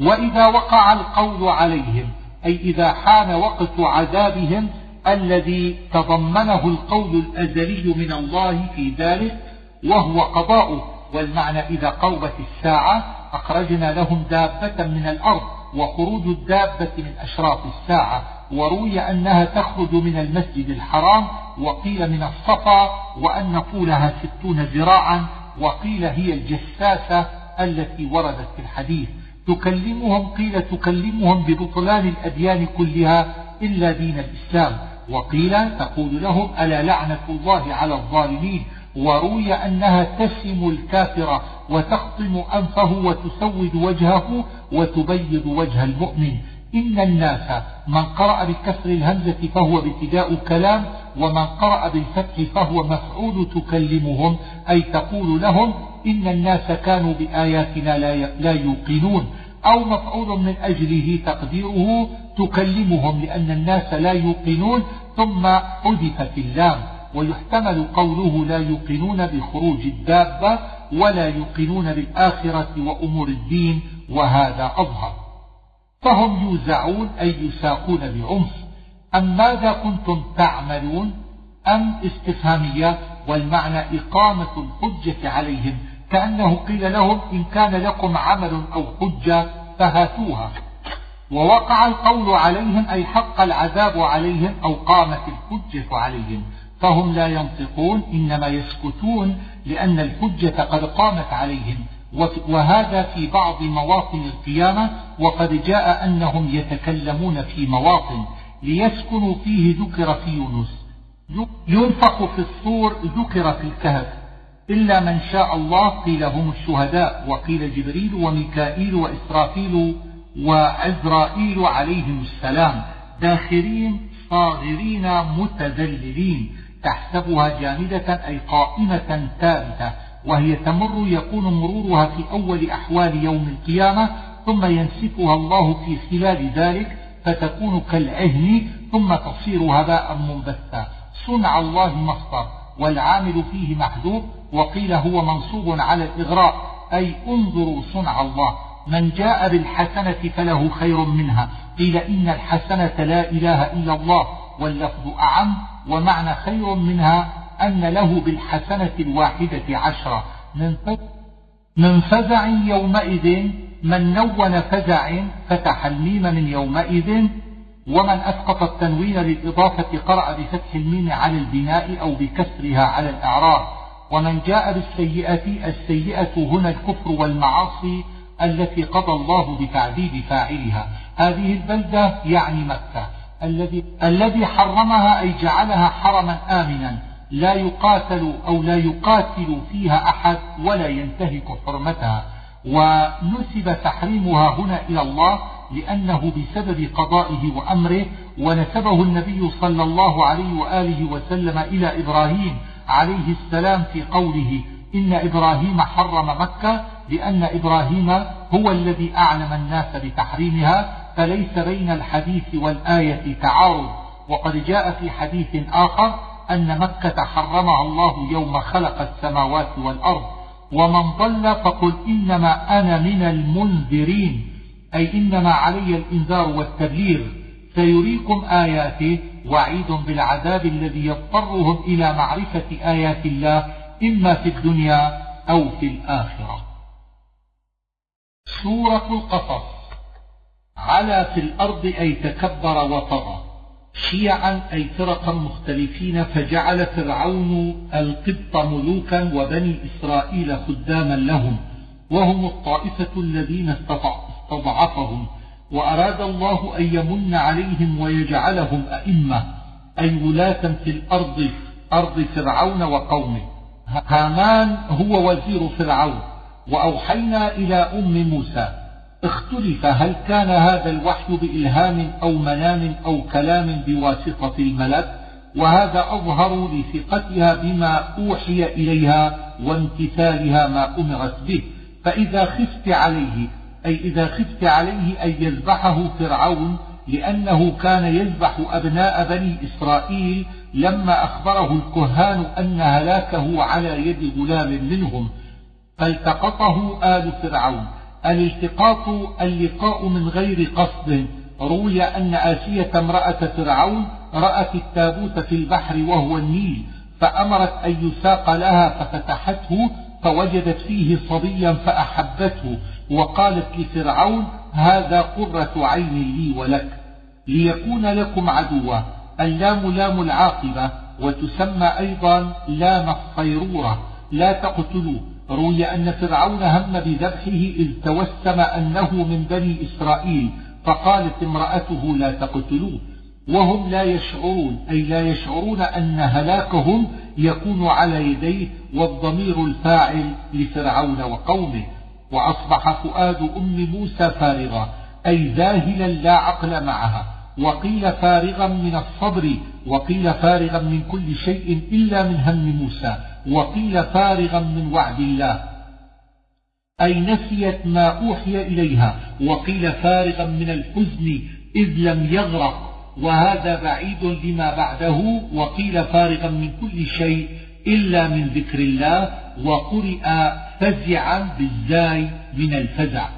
وإذا وقع القول عليهم أي إذا حان وقت عذابهم الذي تضمنه القول الأزلي من الله في ذلك وهو قضاؤه. والمعنى إذا قربت الساعة أخرجنا لهم دابة من الأرض وخروج الدابة من أشراط الساعة. وروي أنها تخرج من المسجد الحرام وقيل من الصفا وأن طولها ستون ذراعا وقيل هي الجساسة التي وردت في الحديث. تكلمهم قيل تكلمهم ببطلان الأديان كلها إلا دين الإسلام. وقيل تقول لهم ألا لعنة الله على الظالمين وروي أنها تسم الكافر وتخطم أنفه وتسود وجهه وتبيض وجه المؤمن. إن الناس من قرأ بكسر الهمزة فهو ابتداء كلام ومن قرأ بالفتح فهو مفعول تكلمهم أي تقول لهم إن الناس كانوا بآياتنا لا يوقنون. أو مفعول من أجله تقديره تكلمهم لأن الناس لا يوقنون ثم حذفت اللام ويحتمل قوله لا يوقنون بخروج الدابة ولا يوقنون بالآخرة وأمور الدين وهذا أظهر. فهم يوزعون أي يساقون بعنف. أم ماذا كنتم تعملون؟ أم استفهامية والمعنى إقامة الحجة عليهم كأنه قيل لهم إن كان لكم عمل أو حجة فهاتوها. ووقع القول عليهم أي حق العذاب عليهم أو قامت الحجة عليهم. فهم لا ينطقون إنما يسكتون لأن الحجة قد قامت عليهم. وهذا في بعض مواطن القيامة. وقد جاء أنهم يتكلمون في مواطن ليسكنوا فيه ذكر في يونس. ينفق في الصور ذكر في الكهف. إلا من شاء الله قيل هم الشهداء وقيل جبريل وميكائيل وإسرافيل وعزرائيل عليهم السلام. داخرين صاغرين متذللين. تحسبها جامدة أي قائمة ثابتة. وهي تمر يكون مرورها في أول أحوال يوم القيامة ثم ينسفها الله في خلال ذلك فتكون كالعهن ثم تصير هباء منبثا. صنع الله مصدر. والعامل فيه محذوب وقيل هو منصوب على الإغراء أي انظروا صنع الله من جاء بالحسنة فله خير منها قيل إن الحسنة لا إله إلا الله واللفظ أعم ومعنى خير منها أن له بالحسنة الواحدة عشرة. من فزع يومئذ من نون فزع فتح الميم من يومئذ ومن أسقط التنوين للإضافة قرأ بفتح الميم على البناء أو بكسرها على الإعراب ومن جاء بالسيئة السيئة هنا الكفر والمعاصي التي قضى الله بتعذيب فاعلها. هذه البلدة يعني مكة الذي الذي حرمها أي جعلها حرما آمنا. لا يقاتل أو لا يقاتل فيها أحد ولا ينتهك حرمتها. ونسب تحريمها هنا إلى الله لأنه بسبب قضائه وأمره ونسبه النبي صلى الله عليه وآله وسلم إلى إبراهيم عليه السلام في قوله إن إبراهيم حرم مكة لأن إبراهيم هو الذي أعلم الناس بتحريمها فليس بين الحديث والآية تعارض. وقد جاء في حديث آخر أن مكة حرمها الله يوم خلق السماوات والأرض. ومن ضل فقل إنما أنا من المنذرين. أي إنما علي الإنذار والتبليغ سيريكم آياته وعيد بالعذاب الذي يضطرهم إلى معرفة آيات الله إما في الدنيا أو في الآخرة. سورة القصص. على في الأرض أي تكبر وطغى. شيعا أي فرقا مختلفين فجعل فرعون القبط ملوكا وبني إسرائيل خداما لهم وهم الطائفة الذين استضعفهم وأراد الله أن يمن عليهم ويجعلهم أئمة أي ولاة في الأرض أرض فرعون وقومه. هامان هو وزير فرعون. وأوحينا إلى أم موسى اختلف هل كان هذا الوحي بإلهام أو منام أو كلام بواسطة الملك وهذا أظهر لثقتها بما أوحي إليها وامتثالها ما أمرت به. فإذا خفت عليه أي إذا خفت عليه أن يذبحه فرعون لأنه كان يذبح أبناء بني إسرائيل لما أخبره الكهان أن هلاكه على يد غلام منهم. فالتقطه آل فرعون. الالتقاط اللقاء من غير قصد. روي أن آسية امرأة فرعون رأت التابوت في البحر وهو النيل فأمرت أن يساق لها ففتحته فوجدت فيه صبيا فأحبته وقالت لفرعون هذا قرة عين لي ولك ليكون لكم عدوا اللام لام العاقبة وتسمى أيضا لام الصيرورة لا تقتلوه روي أن فرعون هم بذبحه إذ توسم أنه من بني إسرائيل فقالت امرأته لا تقتلوه. وهم لا يشعرون أي لا يشعرون أن هلاكهم يكون على يديه والضمير الفاعل لفرعون وقومه. وأصبح فؤاد أم موسى فارغا أي ذاهلا لا عقل معها. وقيل فارغا من الصبر وقيل فارغا من كل شيء إلا من هم موسى. وقيل فارغا من وعد الله أي نسيت ما أوحي إليها. وقيل فارغا من الحزن إذ لم يغرق. وهذا بعيد لما بعده وقيل فارغا من كل شيء إلا من ذكر الله وقرئ فزعا بالزاي من الفزع.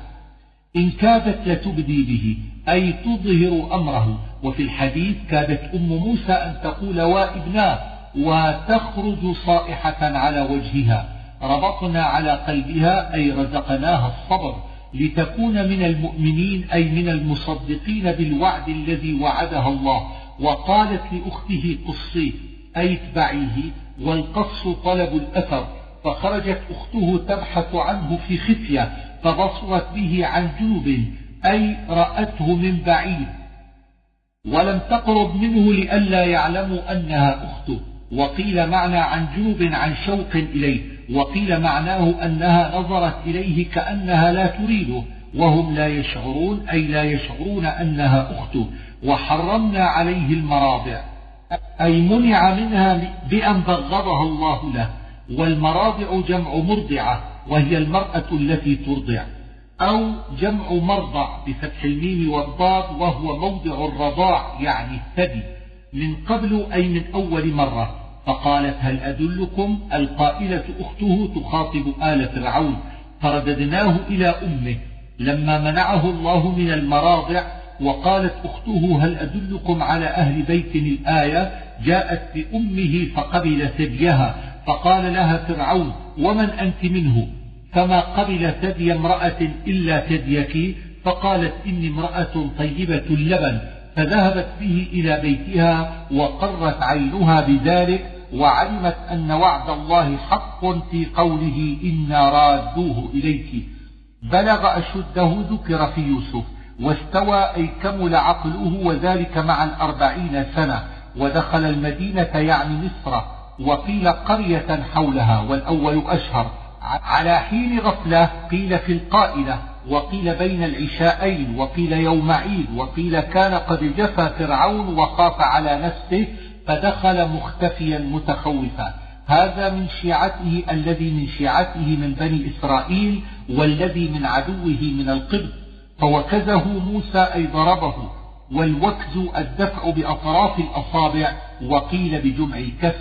إن كادت لتبدي به أي تظهر أمره. وفي الحديث كادت أم موسى أن تقول وابناه وتخرج صائحة على وجهها. ربطنا على قلبها أي رزقناها الصبر. لتكون من المؤمنين أي من المصدقين بالوعد الذي وعدها الله. وقالت لأخته قصيه أي اتبعيه والقص طلب الأثر. فخرجت أخته تبحث عنه في خفية فبصرت به عن جنوب أي رأته من بعيد. ولم تقرب منه لئلا يعلموا أنها أخته. وقيل معنى عن جنوب عن شوق إليه. وقيل معناه أنها نظرت إليه كأنها لا تريده وهم لا يشعرون أي لا يشعرون أنها أخته وحرمنا عليه المراضع. أي منع منها بأن بغضها الله له والمراضع جمع مرضعة وهي المرأة التي ترضع. أو جمع مرضع بفتح الميم والضاد وهو موضع الرضاع يعني الثدي. من قبل أي من أول مرة. فقالت هل أدلكم القائلة أخته تخاطب آل فرعون؟ فرددناه إلى أمه. لما منعه الله من المراضع وقالت أخته هل أدلكم على أهل بيت الآية؟ جاءت بأمه فقبل ثديها. فقال لها فرعون ومن أنت منه؟ فما قبل ثدي امرأة إلا ثديك؟ فقالت إني امرأة طيبة اللبن فذهبت به إلى بيتها وقرت عينها بذلك وعلمت أن وعد الله حق في قوله إنا رادوه إليك. بلغ أشده ذكر في يوسف واستوى أي كمل عقله وذلك مع الأربعين سنة. ودخل المدينة يعني مصر وقيل قرية حولها والأول أشهر. على حين غفلة قيل في القائلة وقيل بين العشاءين وقيل يوم عيد وقيل كان قد جفى فرعون وخاف على نفسه فدخل مختفيا متخوفا. هذا من شيعته الذي من شيعته من بني إسرائيل والذي من عدوه من القبط فوكزه موسى أي ضربه والوكز الدفع بأطراف الأصابع وقيل بجمع الكف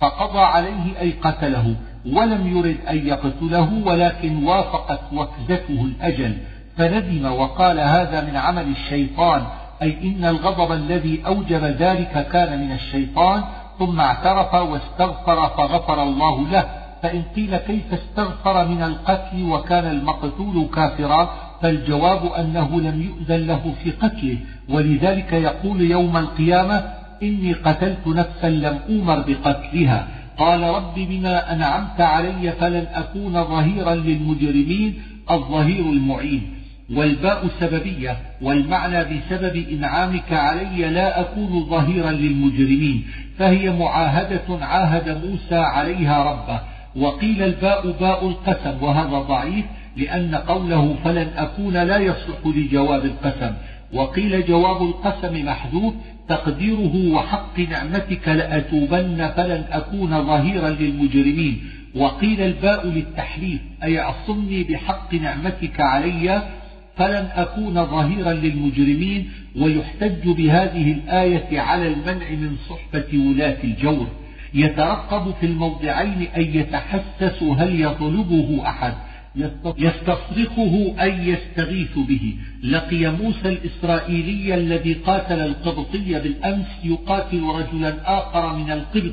فقضى عليه أي قتله ولم يرد أن يقتله ولكن وافقت وكزته الأجل. فندم وقال هذا من عمل الشيطان أي إن الغضب الذي أوجب ذلك كان من الشيطان ثم اعترف واستغفر فغفر الله له. فإن قيل كيف استغفر من القتل وكان المقتول كافرا فالجواب أنه لم يؤذن له في قتله. ولذلك يقول يوم القيامة إني قتلت نفسا لم أومر بقتلها. قال رب بما أنعمت علي فلن أكون ظهيرا للمجرمين الظهير المعين. والباء سببية والمعنى بسبب إنعامك علي لا أكون ظهيرا للمجرمين فهي معاهدة عاهد موسى عليها ربه وقيل الباء باء القسم وهذا ضعيف لأن قوله فلن أكون لا يصلح لجواب القسم وقيل جواب القسم محذوف تقديره وحق نعمتك لأتوبن فلن أكون ظهيرا للمجرمين وقيل الباء للتحليف أي أعصمني بحق نعمتك علي فلن أكون ظهيرا للمجرمين ويحتج بهذه الآية على المنع من صحبة ولاة الجور. يترقب في الموضعين أن يتحسس هل يطلبه أحد. يستصرخه أي يستغيث به. لقي موسى الإسرائيلي الذي قاتل القبطي بالأمس يقاتل رجلا آخر من القبط.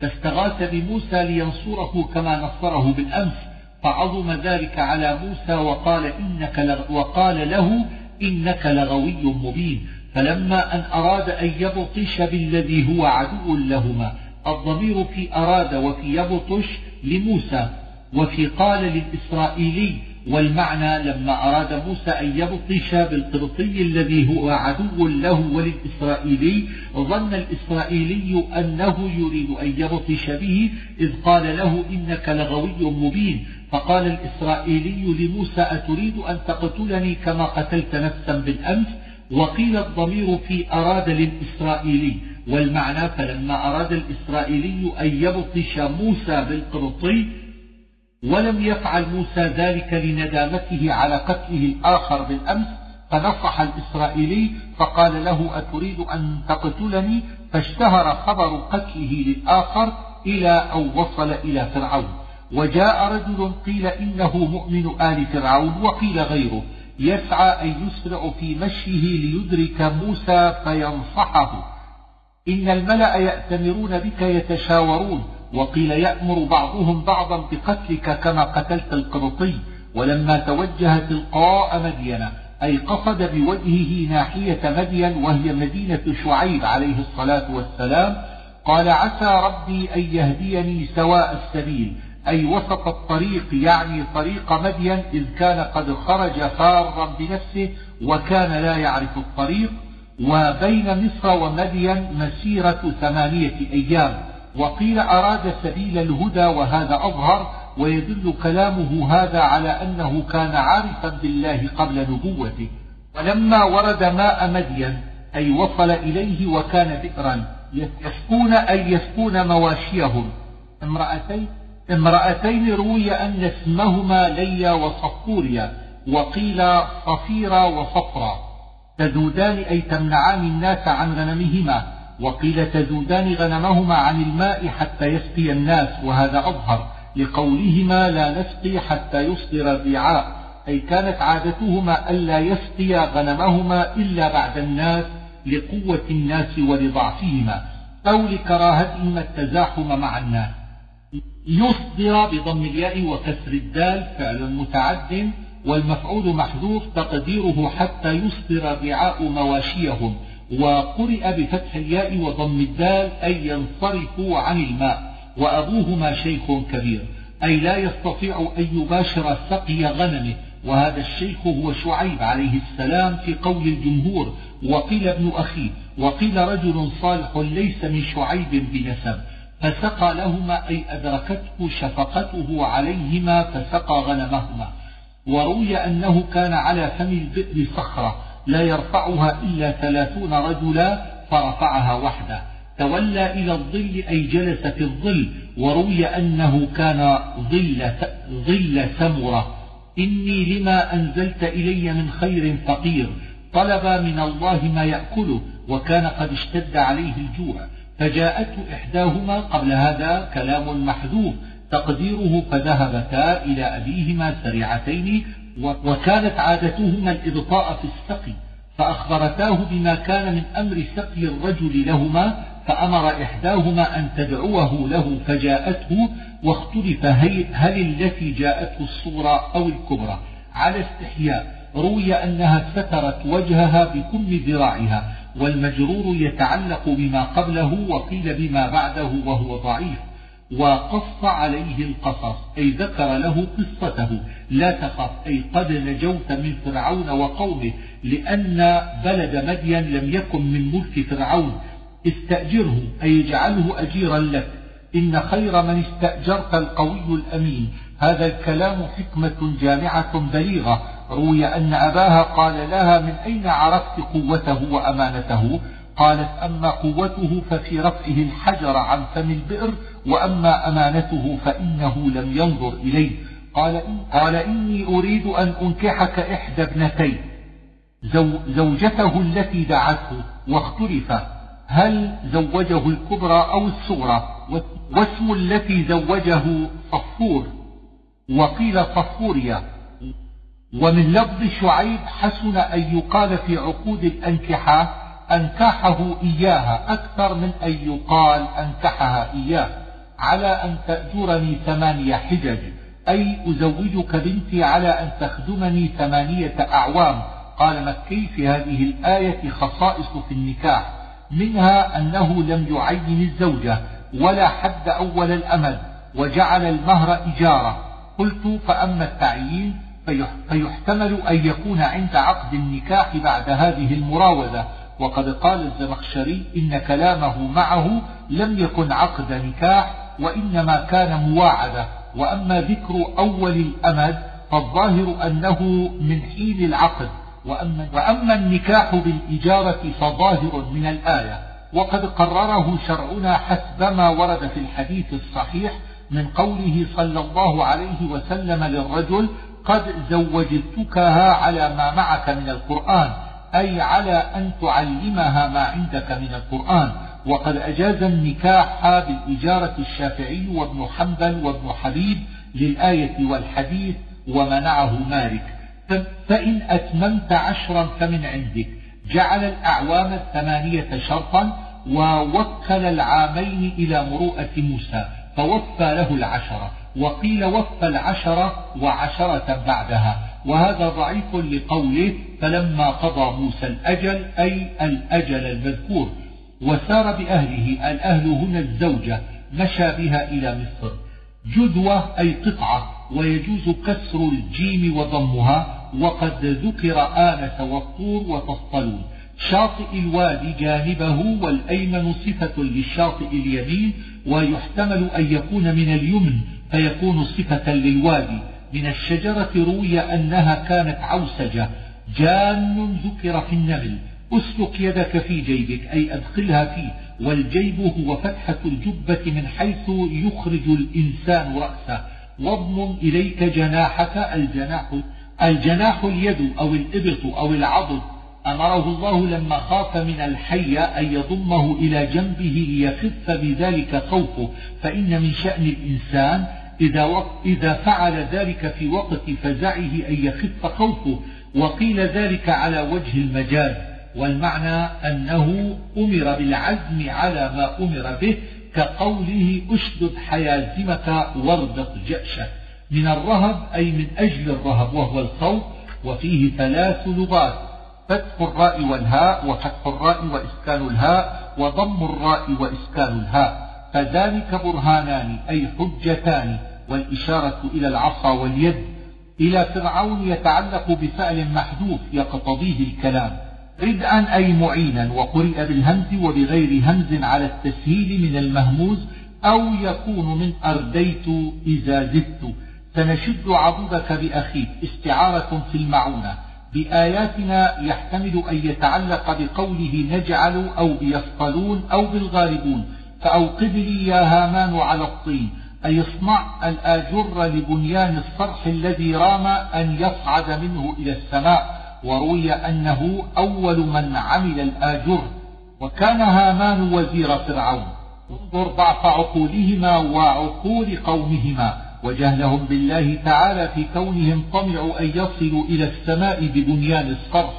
فاستغاث بموسى لينصره كما نصره بالأمس. فعظم ذلك على موسى وقال, إنك وقال له إنك لغوي مبين. فلما أن أراد أن يبطش بالذي هو عدو لهما الضمير في أراد وفي يبطش لموسى وفي قال للإسرائيلي والمعنى لما أراد موسى أن يبطش بالقبطي الذي هو عدو له وللإسرائيلي ظن الإسرائيلي أنه يريد أن يبطش به إذ قال له إنك لغوي مبين. فقال الإسرائيلي لموسى أتريد أن تقتلني كما قتلت نفسا بالأمس؟ وقيل الضمير في أراد للإسرائيلي. والمعنى فلما أراد الإسرائيلي أن يبطش موسى بالقبطي ولم يفعل موسى ذلك لندامته على قتله الآخر بالأمس فنصح الإسرائيلي فقال له أتريد أن تقتلني؟ فاشتهر خبر قتله للآخر إلى أو وصل إلى فرعون. وجاء رجل قيل إنه مؤمن آل فرعون وقيل غيره يسعى أن يسرع في مشيه ليدرك موسى فينصحه. إن الملأ يأتمرون بك يتشاورون. وقيل يأمر بعضهم بعضا بقتلك كما قتلت القبطي ولما توجه تلقاء مدين أي قصد بوجهه ناحية مدين وهي مدينة شعيب عليه الصلاة والسلام قال عسى ربي أن يهديني سواء السبيل أي وسط الطريق يعني طريق مدين إذ كان قد خرج فارا بنفسه وكان لا يعرف الطريق وبين مصر ومدين مسيرة ثمانية أيام. وقيل أراد سبيل الهدى وهذا أظهر ويدل كلامه هذا على أنه كان عارفا بالله قبل نبوته. ولما ورد ماء مدين أي وصل إليه وكان بئرا يسكون أي يسكون مواشيهم. امرأتين امرأتين روي أن اسمهما ليا وصفوريا وقيل صفيرا وصفرا. تذودان أي تمنعان الناس عن غنمهما. وقيل تذودان غنمهما عن الماء حتى يسقي الناس وهذا أظهر لقولهما لا نسقي حتى يصدر الرعاء أي كانت عادتهما ألا يسقي غنمهما إلا بعد الناس لقوة الناس ولضعفهما أو لكراهتهما التزاحم مع الناس. يصدر بضم الياء وكسر الدال فعل متعد والمفعول محذوف تقديره حتى يصدر الرعاء مواشيهم. وقرئ بفتح الياء وضم الدال أي ينصرفوا عن الماء. وأبوهما شيخ كبير أي لا يستطيع أن يباشر سقي غنمه. وهذا الشيخ هو شعيب عليه السلام في قول الجمهور وقيل ابن أخيه وقيل رجل صالح ليس من شعيب بنسب. فسقى لهما أي أدركته شفقته عليهما فسقى غنمهما. وروي أنه كان على فم البئر صخرة لا يرفعها إلا ثلاثون رجلا فرفعها وحده. تولى إلى الظل أي جلس في الظل وروي أنه كان ظل, ظل سمرة. إني لما أنزلت إلي من خير فقير. طلب من الله ما يأكله وكان قد اشتد عليه الجوع. فجاءته إحداهما قبل هذا كلام محذوف تقديره فذهبتا إلى أبيهما سريعتين وكانت عادتهما الإبطاء في السقي فأخبرتاه بما كان من أمر سقي الرجل لهما فأمر إحداهما أن تدعوه له فجاءته واختلف هل التي جاءته الصورة أو الكبرى. على استحياء روي أنها سترت وجهها بكم ذراعها والمجرور يتعلق بما قبله وقيل بما بعده وهو ضعيف. وقص عليه القصص أي ذكر له قصته. لا تخف أي قد نجوت من فرعون وقومه لأن بلد مدين لم يكن من ملك فرعون. استأجره أي اجعله أجيرا لك. إن خير من استأجرت القوي الأمين. هذا الكلام حكمة جامعة بليغة. روي أن أباها قال لها من أين عرفت قوته وأمانته؟ قالت أما قوته ففي رفعه الحجر عن فم البئر وأما أمانته فإنه لم ينظر إليه. قال, إن قال إني أريد أن أنكحك إحدى ابنتين زوجته التي دعته واختلف هل زوجه الكبرى أو الصغرى؟ واسم التي زوجه صفور. وقيل صفوريا ومن لفظ شعيب حسن أن يقال في عقود الأنكحة أنكحه إياها أكثر من أن يقال أنكحها إياه على أن تأجرني ثمانية حجج أي أزوجك بنتي على أن تخدمني ثمانية أعوام. قال مكي في هذه الآية خصائص في النكاح منها أنه لم يعين الزوجة ولا حد أول الأمد وجعل المهر إجارة. قلت فأما التعيين فيحتمل أن يكون عند عقد النكاح بعد هذه المراوده وقد قال الزمخشري إن كلامه معه لم يكن عقد نكاح وإنما كان مواعدة وأما ذكر أول الأمد فالظاهر أنه من حين العقد وأما, وأما النكاح بالإجارة فظاهر من الآية وقد قرره شرعنا حسب ما ورد في الحديث الصحيح من قوله صلى الله عليه وسلم للرجل قد زوجتكها على ما معك من القرآن أي على أن تعلمها ما عندك من القرآن. وقد أجاز النكاح بالإجارة الشافعي وابن حنبل وابن حبيب للآية والحديث ومنعه مالك. فإن أتممت عشرا فمن عندك. جعل الأعوام الثمانية شرطا ووكل العامين إلى مروءة موسى فوفى له العشرة. وقيل وفى العشرة وعشرة بعدها. وهذا ضعيف لقوله فلما قضى موسى الأجل أي الأجل المذكور وسار بأهله الأهل هنا الزوجة مشى بها إلى مصر. جدوة أي قطعة ويجوز كسر الجيم وضمها وقد ذكر آنس والطور وتفصلون شاطئ الوادي جانبه والأيمن صفة للشاطئ اليمين ويحتمل أن يكون من اليمن فيكون صفة للوادي. من الشجرة روي أنها كانت عوسجة جان ذكر في النمل اسلك يدك في جيبك أي أدخلها فيه والجيب هو فتحة الجبة من حيث يخرج الإنسان رأسه. واضم إليك جناحك الجناح الجناح اليد أو الإبط أو العضد. أمره الله لما خاف من الحي أن يضمه إلى جنبه ليخف بذلك خوفه فإن من شأن الإنسان إذا, إذا فعل ذلك في وقت فزعه أن يخف خوفه وقيل ذلك على وجه المجاز والمعنى أنه أمر بالعزم على ما أمر به كقوله أشدد حيازمك واربط جأشك من الرهب أي من أجل الرهب وهو الخوف وفيه ثلاث لغات فتح الراء والهاء وفتح الراء وإسكان الهاء وضم الراء وإسكان الهاء. فذلك برهانان أي حجتان والإشارة إلى العصا واليد. إلى فرعون يتعلق بفعل محذوف يقتضيه الكلام. ردءا أي معينا وقرئ بالهمز وبغير همز على التسهيل من المهموز أو يكون من أرديت إذا زدت. سنشد عضدك بأخيك استعارة في المعونة. بآياتنا يحتمل أن يتعلق بقوله نجعل أو بيصطلون أو بالغالبون. فأوقد لي يا هامان على الطين. أي اصنع الآجر لبنيان الصرح الذي رام أن يصعد منه إلى السماء. وروي أنه أول من عمل الآجر. وكان هامان وزير فرعون. انظر ضعف عقولهما وعقول قومهما. وجهلهم بالله تعالى في كونهم طمعوا أن يصلوا إلى السماء ببنيان الصرح.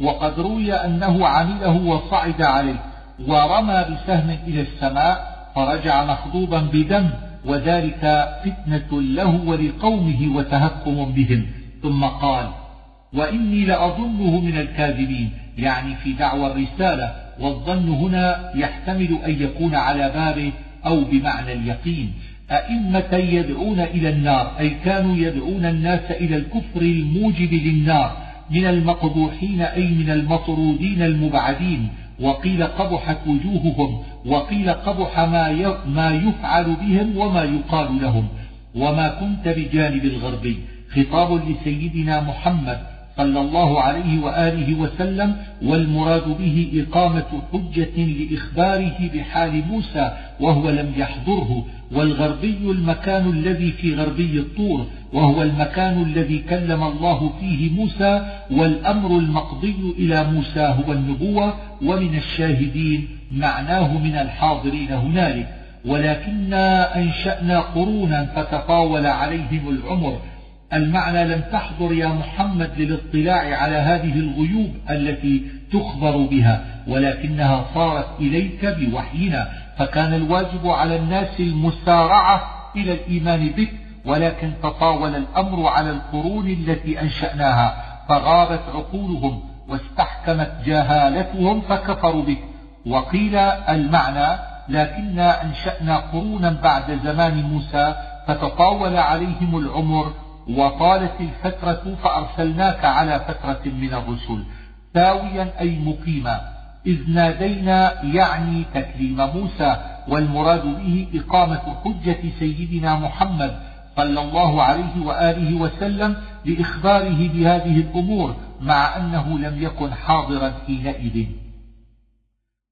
وقد روي أنه عمله وصعد عليه. ورمى بسهم إلى السماء فرجع مخضوبا بدم وذلك فتنة له ولقومه وتهكم بهم. ثم قال وإني لأظنه من الكاذبين. يعني في دعوى الرسالة والظن هنا يحتمل أن يكون على بابه أو بمعنى اليقين. أئمة يدعون إلى النار أي كانوا يدعون الناس إلى الكفر الموجب للنار من المقبوحين أي من المطرودين المبعدين. وقيل قبحت وجوههم وقيل قبح ما ما يفعل بهم وما يقال لهم. وما كنت بجانب الغربي خطاب لسيدنا محمد صلى الله عليه وآله وسلم والمراد به إقامة حجة لإخباره بحال موسى وهو لم يحضره والغربي المكان الذي في غربي الطور وهو المكان الذي كلم الله فيه موسى والأمر المقضي إلى موسى هو النبوة ومن الشاهدين معناه من الحاضرين هنالك. ولكنا أنشأنا قرونا فتطاول عليهم العمر المعنى لم تحضر يا محمد للاطلاع على هذه الغيوب التي تخبر بها ولكنها صارت إليك بوحينا فكان الواجب على الناس المسارعة إلى الإيمان بك ولكن تطاول الأمر على القرون التي أنشأناها فغابت عقولهم واستحكمت جهالتهم فكفروا بك. وقيل المعنى لكنا أنشأنا قرونا بعد زمان موسى فتطاول عليهم العمر وطالت الفترة فأرسلناك على فترة من الرسل ساويا أي مقيما إذ نادينا يعني تكليم موسى والمراد به إقامة حجة سيدنا محمد صلى الله عليه وآله وسلم لإخباره بهذه الأمور مع أنه لم يكن حاضرا حينئذ.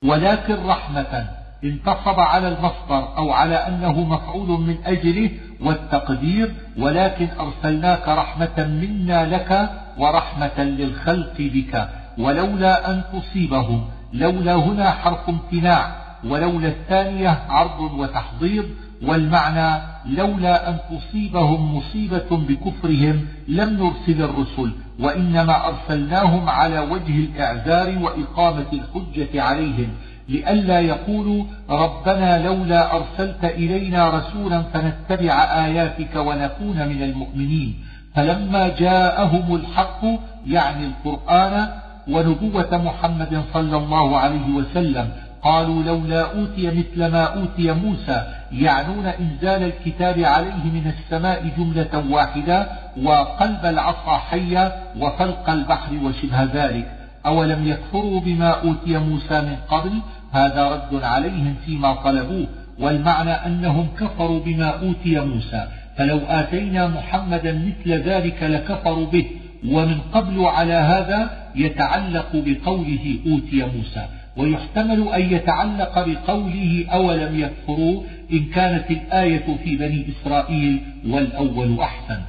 ولكن رحمة انتصب على المصدر أو على أنه مفعول من أجله والتقدير ولكن أرسلناك رحمة منا لك ورحمة للخلق بك. ولولا أن تصيبهم لولا هنا حرف امتناع ولولا الثانية عرض وتحضير والمعنى لولا أن تصيبهم مصيبة بكفرهم لم نرسل الرسل وإنما أرسلناهم على وجه الإعذار وإقامة الحجة عليهم. لئلا يقولوا ربنا لولا أرسلت إلينا رسولا فنتبع آياتك ونكون من المؤمنين. فلما جاءهم الحق يعني القرآن ونبوة محمد صلى الله عليه وسلم قالوا لولا أوتي مثل ما أوتي موسى يعنون إنزال الكتاب عليه من السماء جملة واحدة وقلب العصا حية وفلق البحر وشبه ذلك. أولم يكفروا بما أوتي موسى من قبل؟ هذا رد عليهم فيما طلبوه والمعنى أنهم كفروا بما أوتي موسى. فلو آتينا محمدا مثل ذلك لكفروا به ومن قبل على هذا يتعلق بقوله أوتي موسى. ويحتمل أن يتعلق بقوله أولم يكفروا؟ إن كانت الآية في بني إسرائيل والأول أحسن.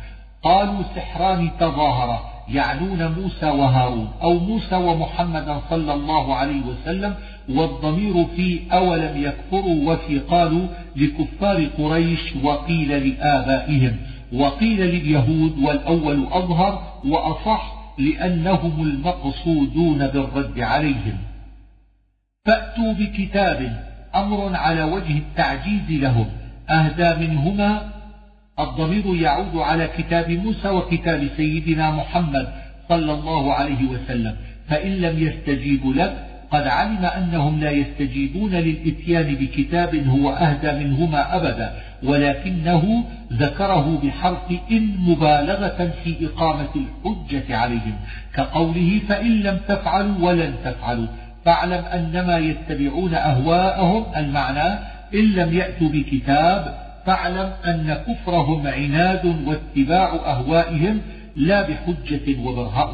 قالوا سحران تظاهرا. يعنون موسى وهارون أو موسى ومحمدا صلى الله عليه وسلم والضمير في أولم يكفروا وفي قالوا لكفار قريش وقيل لآبائهم وقيل لليهود والأول أظهر وأصح لأنهم المقصودون بالرد عليهم. فأتوا بكتاب أمر على وجه التعجيز لهم أهدى منهما الضمير يعود على كتاب موسى وكتاب سيدنا محمد صلى الله عليه وسلم. فإن لم يستجيبوا لك قد علم أنهم لا يستجيبون للإتيان بكتاب هو أهدى منهما أبدا ولكنه ذكره بحرف إن مبالغة في إقامة الحجة عليهم. كقوله فإن لم تفعلوا ولن تفعلوا. فاعلم أنما يتبعون أهواءهم المعنى إن لم يأتوا بكتاب فاعلم أن كفرهم عناد واتباع أهوائهم لا بحجة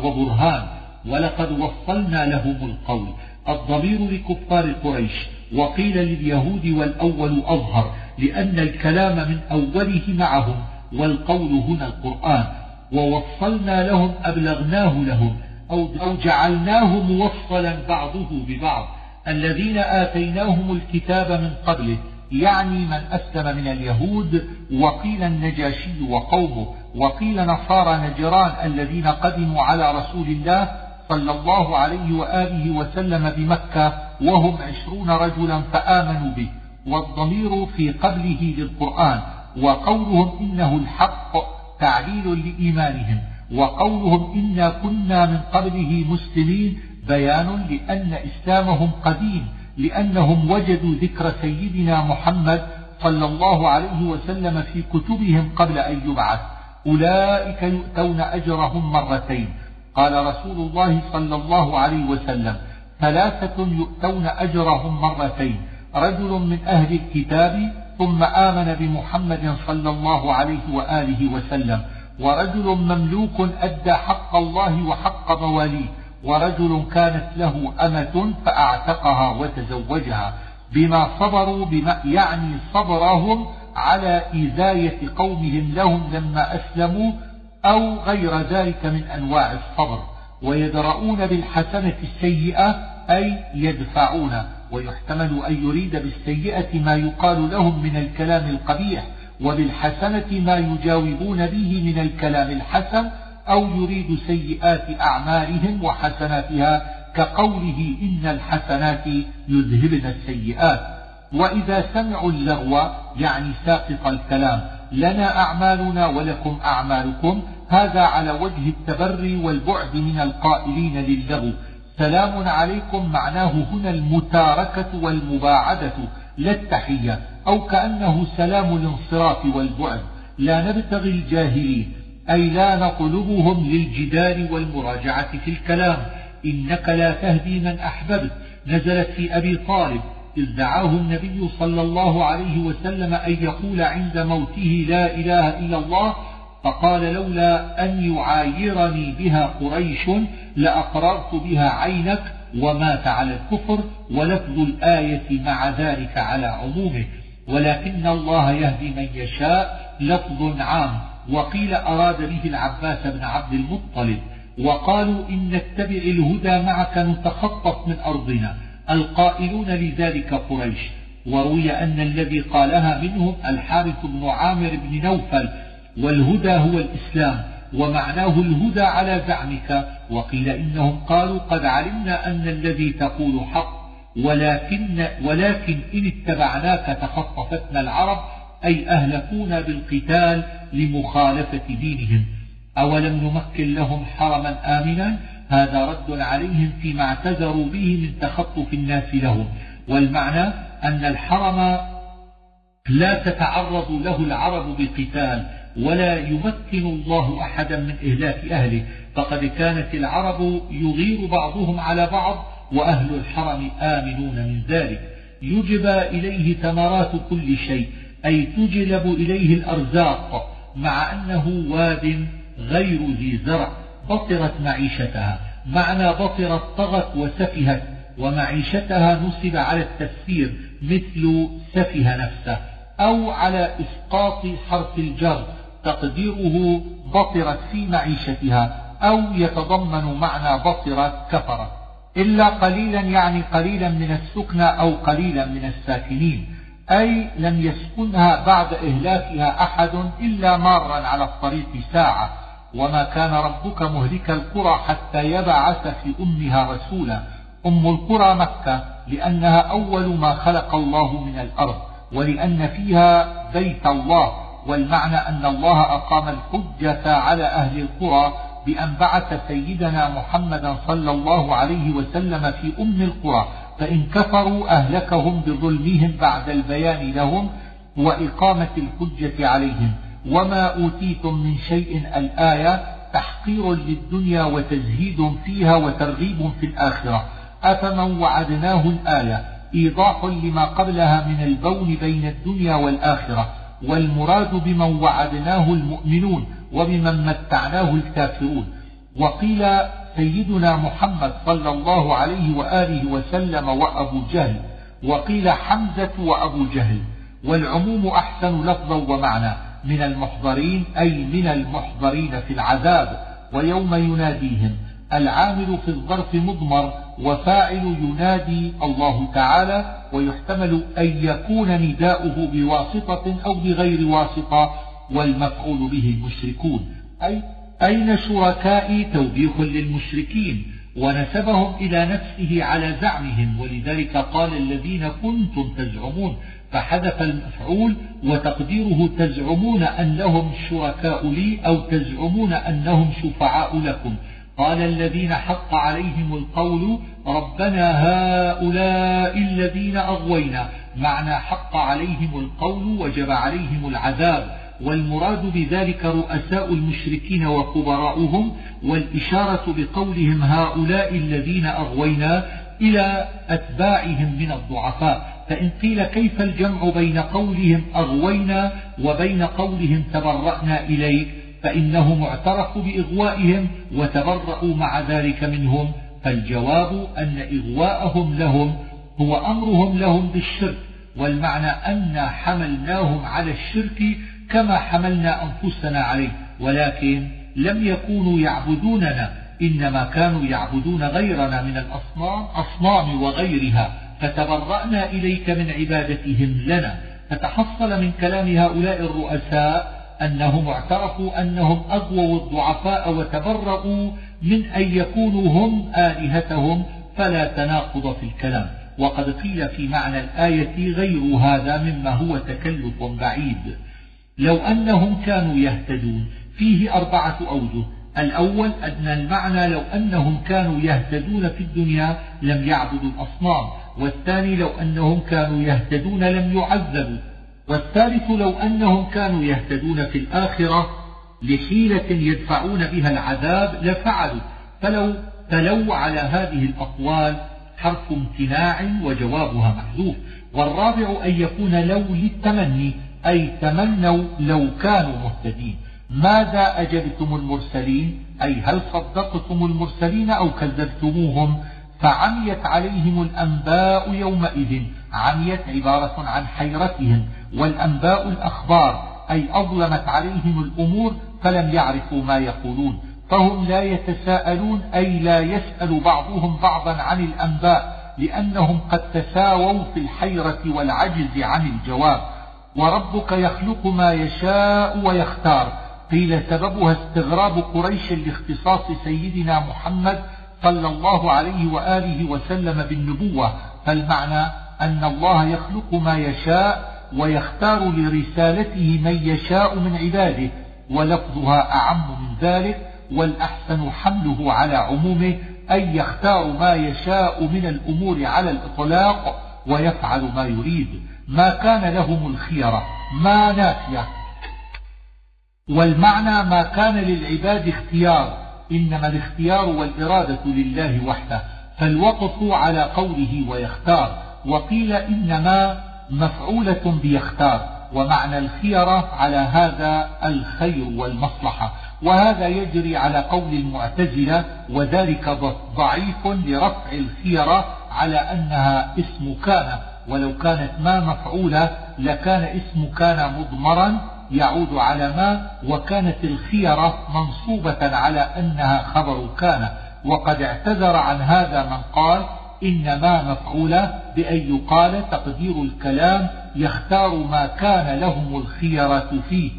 وبرهان. ولقد وصلنا لهم القول. الضمير لكفار قريش. وقيل لليهود والأول أظهر لأن الكلام من أوله معهم والقول هنا القرآن. ووصلنا لهم أبلغناه لهم أو جعلناه موصلا بعضه ببعض. الذين آتيناهم الكتاب من قبله يعني من أسلم من اليهود وقيل النجاشي وقومه وقيل نصارى نجران الذين قدموا على رسول الله صلى الله عليه وآله وسلم بمكة وهم عشرون رجلا فآمنوا به والضمير في قبله للقرآن وقولهم إنه الحق تعليل لإيمانهم وقولهم إنا كنا من قبله مسلمين بيان لأن إسلامهم قديم لأنهم وجدوا ذكر سيدنا محمد صلى الله عليه وسلم في كتبهم قبل أن يبعث. أولئك يؤتون أجرهم مرتين. قال رسول الله صلى الله عليه وسلم ثلاثة يؤتون أجرهم مرتين. رجل من أهل الكتاب ثم آمن بمحمد صلى الله عليه وآله وسلم ورجل مملوك أدى حق الله وحق مواليه. ورجل كانت له أمة فأعتقها وتزوجها بما صبروا بما يعني صبرهم على إيذاية قومهم لهم لما أسلموا أو غير ذلك من أنواع الصبر ويدرؤون بالحسنة السيئة أي يدفعون ويحتمل أن يريد بالسيئة ما يقال لهم من الكلام القبيح وبالحسنة ما يجاوبون به من الكلام الحسن أو يريد سيئات أعمالهم وحسناتها كقوله إن الحسنات يذهبن السيئات. وإذا سمعوا اللغو يعني ساقط الكلام لنا أعمالنا ولكم أعمالكم هذا على وجه التبري والبعد من القائلين للغو. سلام عليكم معناه هنا المتاركة والمباعدة لا التحية أو كأنه سلام الانصراف والبعد. لا نبتغي الجاهلين. أي لا نطلبهم للجدال والمراجعة في الكلام. إنك لا تهدي من أحببت. نزلت في أبي طالب. إذ دعاه النبي صلى الله عليه وسلم أن يقول عند موته لا إله إلا الله. فقال لولا أن يعايرني بها قريش لأقررت بها عينك ومات على الكفر ولفظ الآية مع ذلك على عمومه. ولكن الله يهدي من يشاء لفظ عام. وقيل أراد به العباس بن عبد المطلب وقالوا إن نتبع الهدى معك نتخطف من أرضنا القائلون لذلك قريش. وروي أن الذي قالها منهم الحارث بن عامر بن نوفل والهدى هو الإسلام ومعناه الهدى على زعمك. وقيل إنهم قالوا قد علمنا أن الذي تقول حق ولكن, ولكن إن اتبعناك تخطفتنا العرب أي أهلكونا بالقتال لمخالفة دينهم. أولم نمكن لهم حرما آمنا؟ هذا رد عليهم فيما اعتذروا به من تخطف الناس لهم. والمعنى أن الحرم لا تتعرض له العرب بقتال ولا يمكن الله أحدا من إهلاك أهله. فقد كانت العرب يغير بعضهم على بعض وأهل الحرم آمنون من ذلك. يجبى إليه ثمرات كل شيء. أي تجلب إليه الأرزاق مع أنه واد غير ذي زرع بطرت معيشتها. معنى بطرت طغت وسفهت ومعيشتها نصب على التفسير مثل سفه نفسه أو على إسقاط حرف الجر تقديره بطرت في معيشتها أو يتضمن معنى بصرت كفرت. إلا قليلا يعني قليلا من السكنى أو قليلا من الساكنين. أي لم يسكنها بعد إهلاكها أحد إلا مارا على الطريق ساعة. وما كان ربك مهلك القرى حتى يبعث في أمها رسولا. أم القرى مكة لأنها أول ما خلق الله من الأرض ولأن فيها بيت الله. والمعنى أن الله أقام الحجة على أهل القرى بأن بعث سيدنا محمدا صلى الله عليه وسلم في أم القرى. فإن كفروا أهلكهم بظلمهم بعد البيان لهم وإقامة الحجة عليهم. وما أوتيتم من شيء الآية تحقير للدنيا وتزهيد فيها وترغيب في الآخرة. أفمن وعدناه الآية؟ إيضاح لما قبلها من البون بين الدنيا والآخرة. والمراد بمن وعدناه المؤمنون وبمن متعناه الكافرون. وقيل سيدنا محمد صلى الله عليه وآله وسلم وأبو جهل وقيل حمزة وأبو جهل والعموم أحسن لفظا ومعنى من المحضرين أي من المحضرين في العذاب ويوم يناديهم العامل في الظرف مضمر وفاعل ينادي الله تعالى ويحتمل أن يكون نداؤه بواسطة أو بغير واسطة والمفعول به المشركون أي أين شركائي توبيخ للمشركين؟ ونسبهم إلى نفسه على زعمهم. ولذلك قال الذين كنتم تزعمون فحذف المفعول وتقديره تزعمون أنهم شركاء لي أو تزعمون أنهم شفعاء لكم. قال الذين حق عليهم القول ربنا هؤلاء الذين أغوينا. معنى حق عليهم القول وجب عليهم العذاب. والمراد بذلك رؤساء المشركين وكبراؤهم والإشارة بقولهم هؤلاء الذين أغوينا إلى أتباعهم من الضعفاء. فإن قيل كيف الجمع بين قولهم أغوينا وبين قولهم تبرأنا إليك فإنهم اعترفوا بإغوائهم وتبرأوا مع ذلك منهم. فالجواب أن إغواءهم لهم هو أمرهم لهم بالشرك والمعنى أن حملناهم على الشرك كما حملنا أنفسنا عليه ولكن لم يكونوا يعبدوننا إنما كانوا يعبدون غيرنا من الأصنام أصنام وغيرها. فتبرأنا إليك من عبادتهم لنا. فتحصل من كلام هؤلاء الرؤساء أنهم اعترفوا أنهم أغووا الضعفاء وتبرؤوا من أن يكونوا هم آلهتهم. فلا تناقض في الكلام. وقد قيل في معنى الآية غير هذا مما هو تكلف بعيد. لو أنهم كانوا يهتدون. فيه أربعة أوجه. الأول أن المعنى لو أنهم كانوا يهتدون في الدنيا لم يعبدوا الأصنام. والثاني لو أنهم كانوا يهتدون لم يعذبوا. والثالث لو أنهم كانوا يهتدون في الآخرة لحيلة يدفعون بها العذاب لفعلوا. فلو تلوا على هذه الأقوال حرف امتناع وجوابها محذوف. والرابع أن يكون لو للتمني. أي تمنوا لو كانوا مهتدين. ماذا أجبتم المرسلين؟ أي هل صدقتم المرسلين أو كذبتموهم؟ فعميت عليهم الأنباء يومئذ عميت عبارة عن حيرتهم. والأنباء الأخبار أي أظلمت عليهم الأمور فلم يعرفوا ما يقولون. فهم لا يتساءلون أي لا يسأل بعضهم بعضا عن الأنباء لأنهم قد تساووا في الحيرة والعجز عن الجواب. وربك يخلق ما يشاء ويختار. قيل سببها استغراب قريش لاختصاص سيدنا محمد صلى الله عليه وآله وسلم بالنبوة. فالمعنى أن الله يخلق ما يشاء ويختار لرسالته من يشاء من عباده ولفظها أعم من ذلك والأحسن حمله على عمومه أي يختار ما يشاء من الأمور على الإطلاق ويفعل ما يريد. ما كان لهم الخيرة ما نافية. والمعنى ما كان للعباد اختيار إنما الاختيار والإرادة لله وحده. فالوقف على قوله ويختار وقيل إنما مفعولة بيختار ومعنى الخيرة على هذا الخير والمصلحة. وهذا يجري على قول المعتزلة وذلك ضعيف لرفع الخيرة على أنها اسم كان. ولو كانت ما مفعولة لكان اسم كان مضمرا يعود على ما وكانت الخيرة منصوبة على أنها خبر كان. وقد اعتذر عن هذا من قال إن ما مفعولة بأن يقال تقدير الكلام يختار ما كان لهم الخيرة فيه.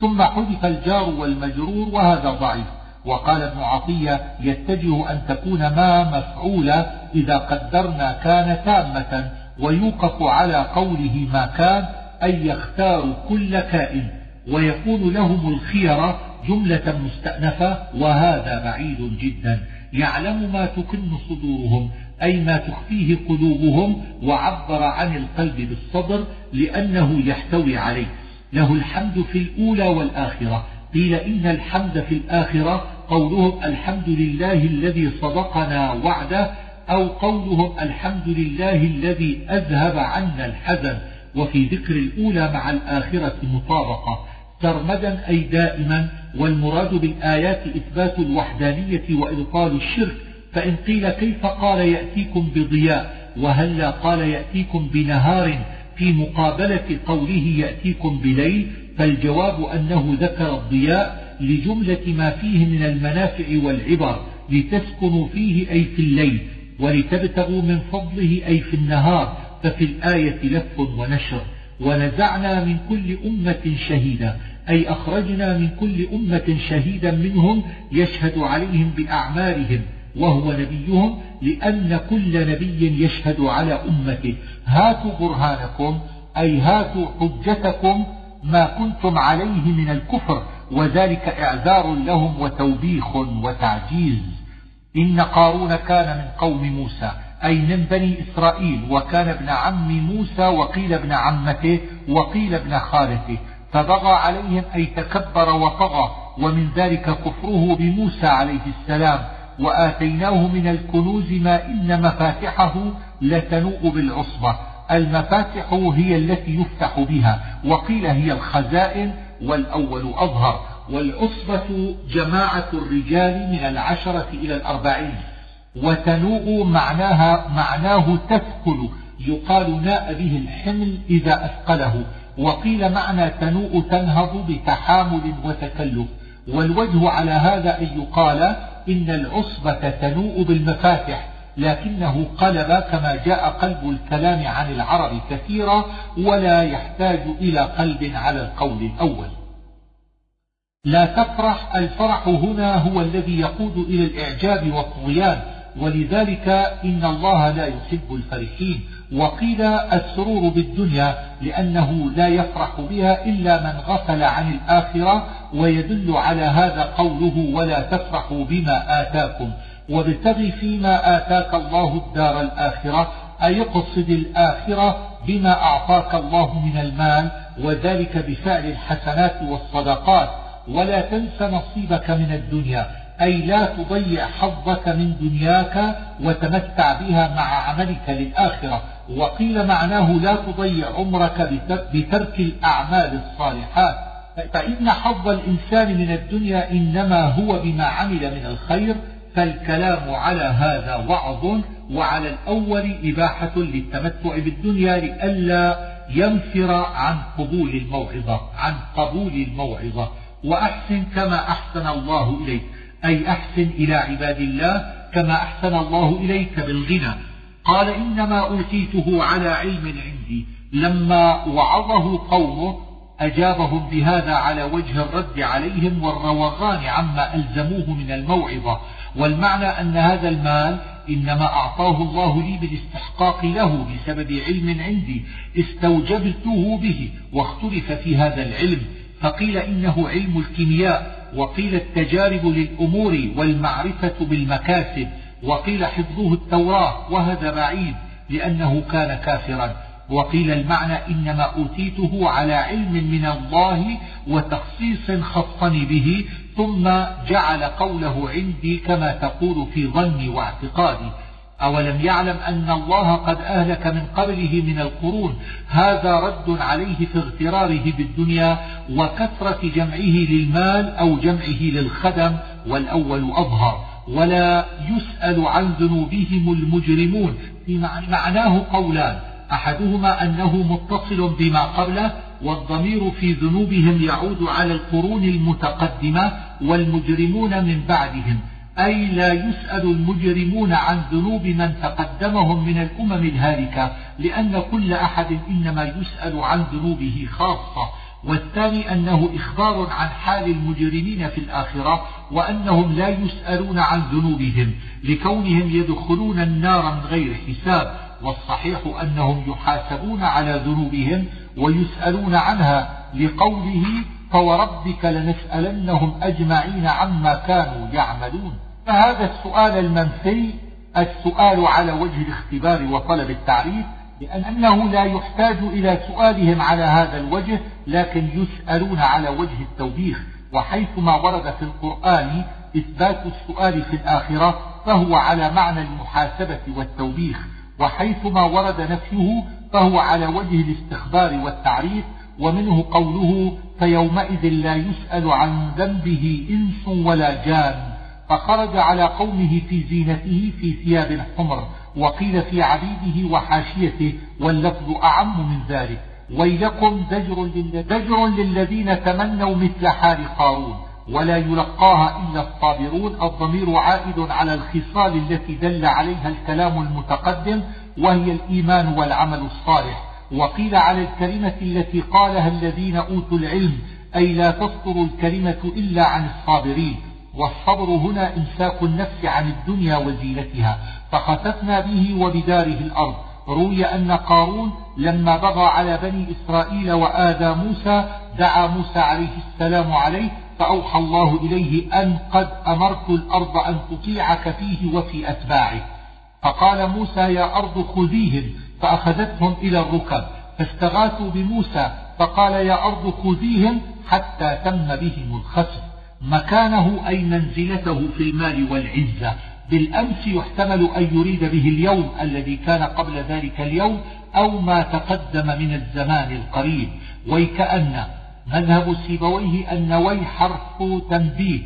ثم حذف الجار والمجرور وهذا ضعيف. وقال ابن عطية يتجه أن تكون ما مفعولة إذا قدرنا كان تامة. ويوقف على قوله ما كان أي يختار كل كائن ويكون لهم الخيرة جملة مستأنفة وهذا بعيد جدا. يعلم ما تكن صدورهم أي ما تخفيه قلوبهم وعبر عن القلب بالصدر لأنه يحتوي عليه. له الحمد في الأولى والآخرة. قيل إن الحمد في الآخرة قولهم الحمد لله الذي صدقنا وعده أو قولهم الحمد لله الذي أذهب عنا الحزن وفي ذكر الأولى مع الآخرة مطابقة سرمدا أي دائما والمراد بالآيات إثبات الوحدانية وإبطال الشرك فإن قيل كيف قال يأتيكم بضياء وهلا قال يأتيكم بنهار في مقابلة قوله يأتيكم بليل فالجواب أنه ذكر الضياء لجملة ما فيه من المنافع والعبر لتسكنوا فيه أي في الليل ولتبتغوا من فضله أي في النهار ففي الآية لف ونشر. ونزعنا من كل أمة شهيدا أي أخرجنا من كل أمة شهيدا منهم يشهد عليهم بأعمالهم وهو نبيهم لأن كل نبي يشهد على أمته. هاتوا برهانكم أي هاتوا حجتكم ما كنتم عليه من الكفر وذلك إعذار لهم وتوبيخ وتعجيز. إن قارون كان من قوم موسى أي من بني إسرائيل وكان ابن عم موسى وقيل ابن عمته وقيل ابن خالته. فبغى عليهم أي تكبر وطغى ومن ذلك كفره بموسى عليه السلام. وآتيناه من الكنوز ما إن مفاتحه لتنوء بالعصبة. المفاتح هي التي يفتح بها وقيل هي الخزائن والأول أظهر. والعصبة جماعة الرجال من العشرة إلى الأربعين. وتنوء معناها معناه تثقل. يقال ناء به الحمل إذا أثقله. وقيل معنى تنوء تنهض بتحامل وتكلف. والوجه على هذا أن يقال إن العصبة تنوء بالمفاتح لكنه قلب كما جاء قلب الكلام عن العرب كثيرا ولا يحتاج إلى قلب على القول الأول. لا تفرح الفرح هنا هو الذي يقود إلى الإعجاب والطغيان ولذلك إن الله لا يحب الفرحين. وقيل السرور بالدنيا لأنه لا يفرح بها إلا من غفل عن الآخرة ويدل على هذا قوله ولا تفرحوا بما آتاكم وابتغ فيما آتاك الله الدار الآخرة أي اقصد الآخرة بما أعطاك الله من المال وذلك بفعل الحسنات والصدقات. ولا تنس نصيبك من الدنيا أي لا تضيع حظك من دنياك وتمتع بها مع عملك للآخرة. وقيل معناه لا تضيع عمرك بترك الأعمال الصالحات. فإن حظ الإنسان من الدنيا إنما هو بما عمل من الخير فالكلام على هذا وعظ وعلى الأول إباحة للتمتع بالدنيا لئلا ينفر عن قبول الموعظة عن قبول الموعظة. وأحسن كما أحسن الله إليك. أي أحسن إلى عباد الله كما أحسن الله إليك بالغنى. قال إنما أوتيته على علم عندي. لما وعظه قومه أجابهم بهذا على وجه الرد عليهم والروغان عما ألزموه من الموعظة. والمعنى أن هذا المال إنما أعطاه الله لي بالاستحقاق له بسبب علم عندي. استوجبته به واختلف في هذا العلم. فقيل إنه علم الكيمياء وقيل التجارب للأمور والمعرفة بالمكاسب وقيل حفظه التوراة وهذا بعيد لأنه كان كافرا. وقيل المعنى إنما أوتيته على علم من الله وتخصيص خصني به ثم جعل قوله عندي كما تقول في ظني واعتقادي. أولم يعلم أن الله قد أهلك من قبله من القرون؟ هذا رد عليه في اغتراره بالدنيا وكثرة جمعه للمال أو جمعه للخدم والأول أظهر. ولا يسأل عن ذنوبهم المجرمون. معناه قولان. أحدهما أنه متصل بما قبله والضمير في ذنوبهم يعود على القرون المتقدمة والمجرمون من بعدهم. أي لا يسأل المجرمون عن ذنوب من تقدمهم من الأمم الهالكة لأن كل أحد إنما يسأل عن ذنوبه خاصة والثاني أنه إخبار عن حال المجرمين في الآخرة وأنهم لا يسألون عن ذنوبهم لكونهم يدخلون النار من غير حساب والصحيح أنهم يحاسبون على ذنوبهم ويسألون عنها لقوله فوربك لنسألنهم أجمعين عما كانوا يعملون. فهذا السؤال المنفي السؤال على وجه الاختبار وطلب التعريف لأنه لا يحتاج إلى سؤالهم على هذا الوجه لكن يسألون على وجه التوبيخ. وحيثما ورد في القرآن إثبات السؤال في الآخرة فهو على معنى المحاسبة والتوبيخ. وحيثما ورد نفيه فهو على وجه الاستخبار والتعريف ومنه قوله فيومئذ لا يسأل عن ذنبه إنس ولا جان فخرج على قومه في زينته في ثياب حمر وقيل في عبيده وحاشيته واللفظ أعم من ذلك. ويلكم زجر, للذين تمنوا مثل حال قارون ولا يلقاها إلا الصابرون الضمير عائد على الخصال التي دل عليها الكلام المتقدم وهي الإيمان والعمل الصالح. وقيل على الكلمة التي قالها الذين أوتوا العلم أي لا تصدر الكلمة إلا عن الصابرين. والصبر هنا إمساك النفس عن الدنيا وزينتها. فخسفنا به وبداره الأرض. روي أن قارون لما بغى على بني إسرائيل وآذى موسى دعا موسى عليه السلام عليه فأوحى الله إليه أن قد أمرت الأرض أن تطيعك فيه وفي أتباعه. فقال موسى يا أرض خذيهم فأخذتهم إلى الركب فاستغاثوا بموسى فقال يا أرض خذيهم حتى تم بهم الخسف مكانه أي منزلته في المال والعزة. بالأمس يحتمل أن يريد به اليوم الذي كان قبل ذلك اليوم أو ما تقدم من الزمان القريب. ويكأن مذهب سيبويه أن وي حرف تنبيه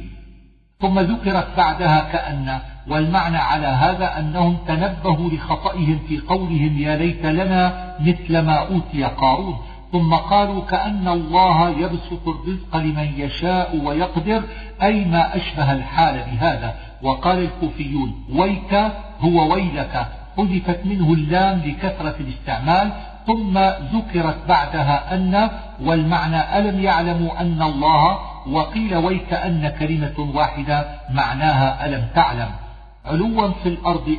ثم ذكرت بعدها كأن والمعنى على هذا أنهم تنبهوا لخطئهم في قولهم يا ليت لنا مثل ما أوتي قارون. ثم قالوا كأن الله يبسط الرزق لمن يشاء ويقدر أي ما أشبه الحال بهذا. وقال الكوفيون ويك هو ويلك. حذفت منه اللام لكثرة الاستعمال ثم ذكرت بعدها أن والمعنى ألم يعلموا أن الله وقيل ويك أن كلمة واحدة معناها ألم تعلم. علوا في الأرض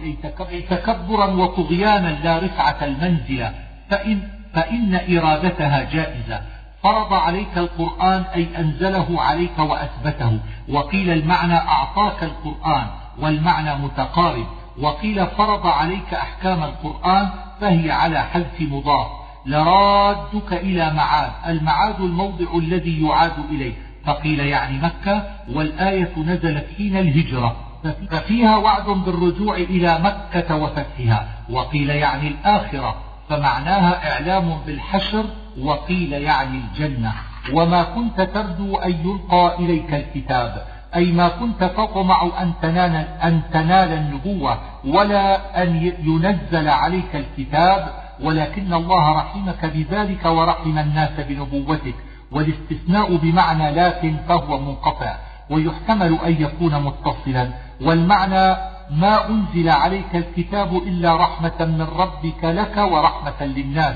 أي تكبرا وطغيانا لا رفعة المنزلة. فإن, فإن إرادتها جائزة. فرض عليك القرآن أي أنزله عليك وأثبته. وقيل المعنى أعطاك القرآن والمعنى متقارب. وقيل فرض عليك أحكام القرآن فهي على حذف مضاف. لرادك إلى معاد. المعاد الموضع الذي يعاد إليه. فقيل يعني مكة والآية نزلت حين الهجرة. ففيها وعد بالرجوع إلى مكة وفتحها وقيل يعني الآخرة فمعناها إعلام بالحشر وقيل يعني الجنة. وما كنت ترجو أن يلقى إليك الكتاب أي ما كنت تطمع أن تنال, أن تنال النبوة ولا أن ينزل عليك الكتاب ولكن الله رحمك بذلك ورحم الناس بنبوتك والاستثناء بمعنى لكن فهو منقطع ويحتمل أن يكون متصلا. والمعنى ما أنزل عليك الكتاب إلا رحمة من ربك لك ورحمة للناس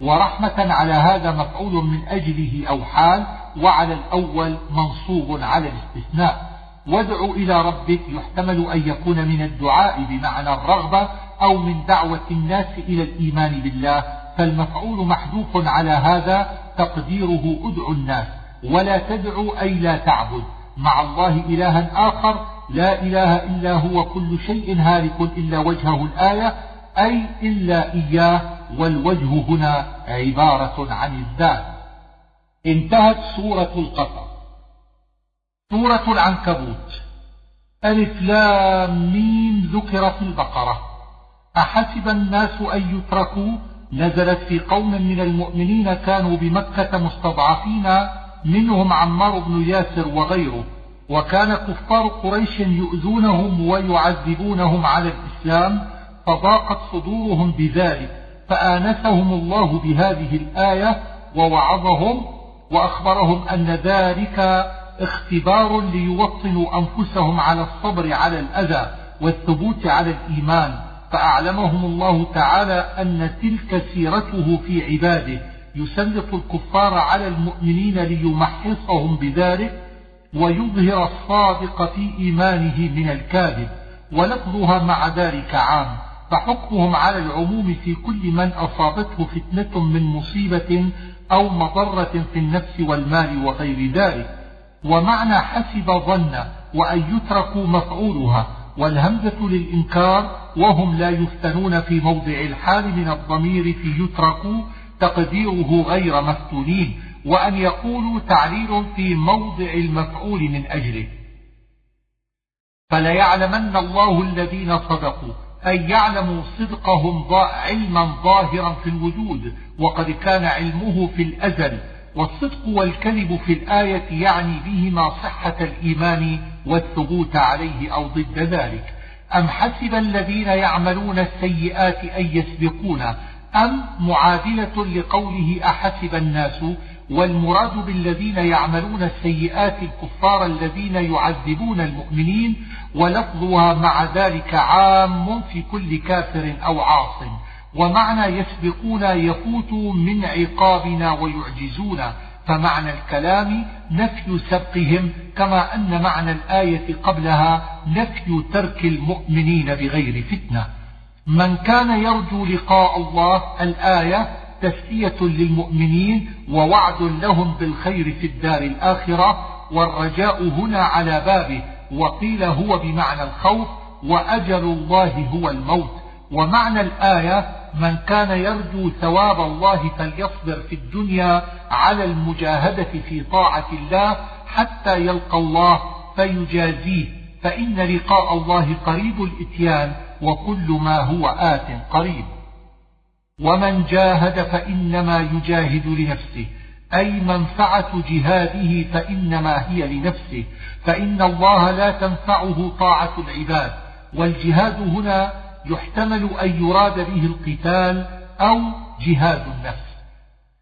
ورحمة على هذا مفعول من أجله أو حال وعلى الأول منصوب على الاستثناء. وادع إلى ربك يحتمل أن يكون من الدعاء بمعنى الرغبة أو من دعوة الناس إلى الإيمان بالله. فالمفعول محذوف على هذا تقديره ادع الناس. ولا تدعو أي لا تعبد. مع الله إلها آخر لا إله إلا هو كل شيء هالك إلا وجهه الآية أي إلا إياه والوجه هنا عبارة عن الذات. انتهت سورة القصص سورة العنكبوت. ألف لام ميم ذكر في البقرة. أحسب الناس أن يتركوا؟ نزلت في قوم من المؤمنين كانوا بمكة مستضعفين منهم عمار بن ياسر وغيره. وكان كفار قريش يؤذونهم ويعذبونهم على الإسلام فضاقت صدورهم بذلك فآنسهم الله بهذه الآية ووعظهم وأخبرهم أن ذلك اختبار ليوطنوا أنفسهم على الصبر على الأذى والثبوت على الإيمان. فأعلمهم الله تعالى أن تلك سيرته في عباده يسلط الكفار على المؤمنين ليمحصهم بذلك ويظهر الصادق في إيمانه من الكاذب ولفظها مع ذلك عام فحكمهم على العموم في كل من أصابته فتنة من مصيبة أو مضرة في النفس والمال وغير ذلك. ومعنى حسب ظن وأن يتركوا مفعولها والهمزة للإنكار وهم لا يفتنون في موضع الحال من الضمير في يتركوا تقديره غير مفتونين. وأن يقولوا تعليل في موضع المفعول من أجله. فليعلمن الله الذين صدقوا أن يعلموا صدقهم علما ظاهرا في الوجود وقد كان علمه في الأزل والصدق والكذب في الآية يعني بهما صحة الإيمان والثبوت عليه أو ضد ذلك. أم حسب الذين يعملون السيئات أن يسبقون أم معادلة لقوله أحسب الناس والمراد بالذين يعملون السيئات الكفار الذين يعذبون المؤمنين ولفظها مع ذلك عام في كل كافر أو عاص. ومعنى يسبقون يفوت من عقابنا ويعجزون. فمعنى الكلام نفي سبقهم كما أن معنى الآية قبلها نفي ترك المؤمنين بغير فتنة. من كان يرجو لقاء الله الآية تسلية للمؤمنين ووعد لهم بالخير في الدار الآخرة والرجاء هنا على بابه وقيل هو بمعنى الخوف وأجل الله هو الموت. ومعنى الآية من كان يرجو ثواب الله فليصبر في الدنيا على المجاهدة في طاعة الله حتى يلقى الله فيجازيه. فإن لقاء الله قريب الإتيان وكل ما هو آت قريب. ومن جاهد فإنما يجاهد لنفسه. أي منفعة جهاده فإنما هي لنفسه. فإن الله لا تنفعه طاعة العباد. والجهاد هنا يحتمل أن يراد به القتال أو جهاد النفس.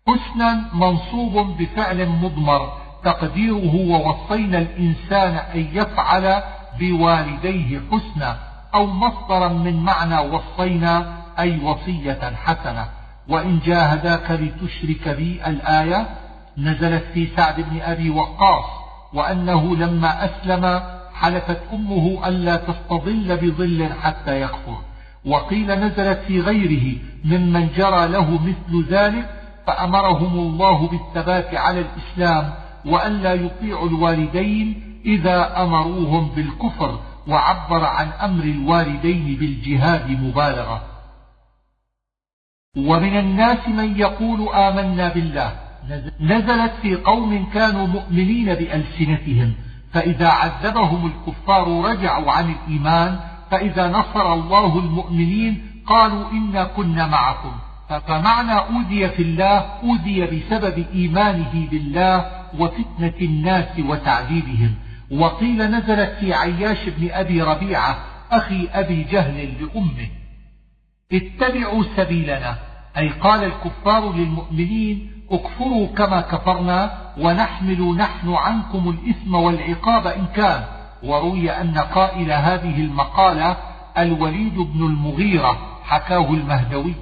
حسنا منصوب بفعل مضمر تقديره ووصينا الإنسان أن يفعل بوالديه حسنا أو مصدرا من معنى وصينا أي وصية حسنة. وإن جاهداك لتشرك بي الآية نزلت في سعد بن أبي وقاص وأنه لما أسلم حلفت أمه ألا تستظل بظل حتى يكفر. وقيل نزلت في غيره ممن جرى له مثل ذلك فأمرهم الله بالثبات على الإسلام وألا يطيعوا الوالدين إذا أمروهم بالكفر وعبر عن أمر الوالدين بالجهاد مبالغة. ومن الناس من يقول آمنا بالله. نزلت في قوم كانوا مؤمنين بألسنتهم. فإذا عذبهم الكفار رجعوا عن الإيمان فإذا نصر الله المؤمنين قالوا إنا كنا معكم. فمعنى أوذي في الله أوذي بسبب إيمانه بالله وفتنة الناس وتعذيبهم. وقيل نزلت في عياش بن أبي ربيعة أخي أبي جهل لأمه. اتبعوا سبيلنا. أي قال الكفار للمؤمنين اكفروا كما كفرنا ونحمل نحن عنكم الإثم والعقاب إن كان. وروي أن قائل هذه المقالة الوليد بن المغيرة حكاه المهدوي.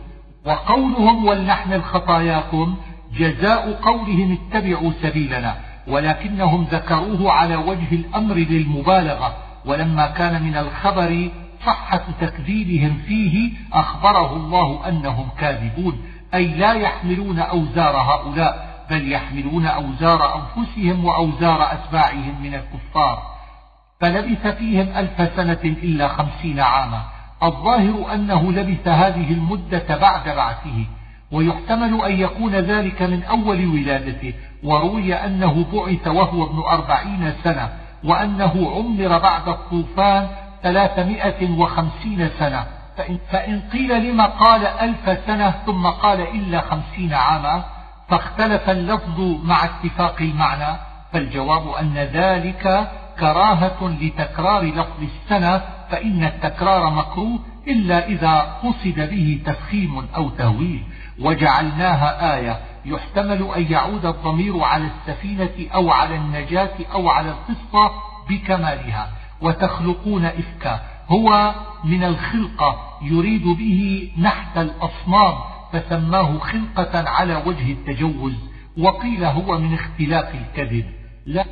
وقولهم ولنحمل خطاياكم جزاء قولهم اتبعوا سبيلنا ولكنهم ذكروه على وجه الأمر للمبالغة. ولما كان من الخبر صحة تكذيبهم فيه أخبره الله أنهم كاذبون أي لا يحملون أوزار هؤلاء بل يحملون أوزار أنفسهم وأوزار أتباعهم من الكفار. فلبث فيهم ألف سنة إلا خمسين عاما. الظاهر أنه لبث هذه المدة بعد بعثه ويحتمل أن يكون ذلك من أول ولادته وروي أنه بعث وهو ابن أربعين سنة وأنه عمر بعد الطوفان ثلاثمائة وخمسين سنة. فإن, قيل لما قال ألف سنة ثم قال إلا خمسين عاما فاختلف اللفظ مع اتفاق المعنى. فالجواب أن ذلك كراهة لتكرار لفظ السنة فإن التكرار مكروه إلا إذا قصد به تفخيم أو تهويل. وجعلناها آية. يحتمل أن يعود الضمير على السفينة أو على النجاة أو على القصة بكمالها. وتخلقون إفكا. هو من الخلقة يريد به نحت الأصنام فسماه خلقة على وجه التجوز وقيل هو من اختلاق الكذب.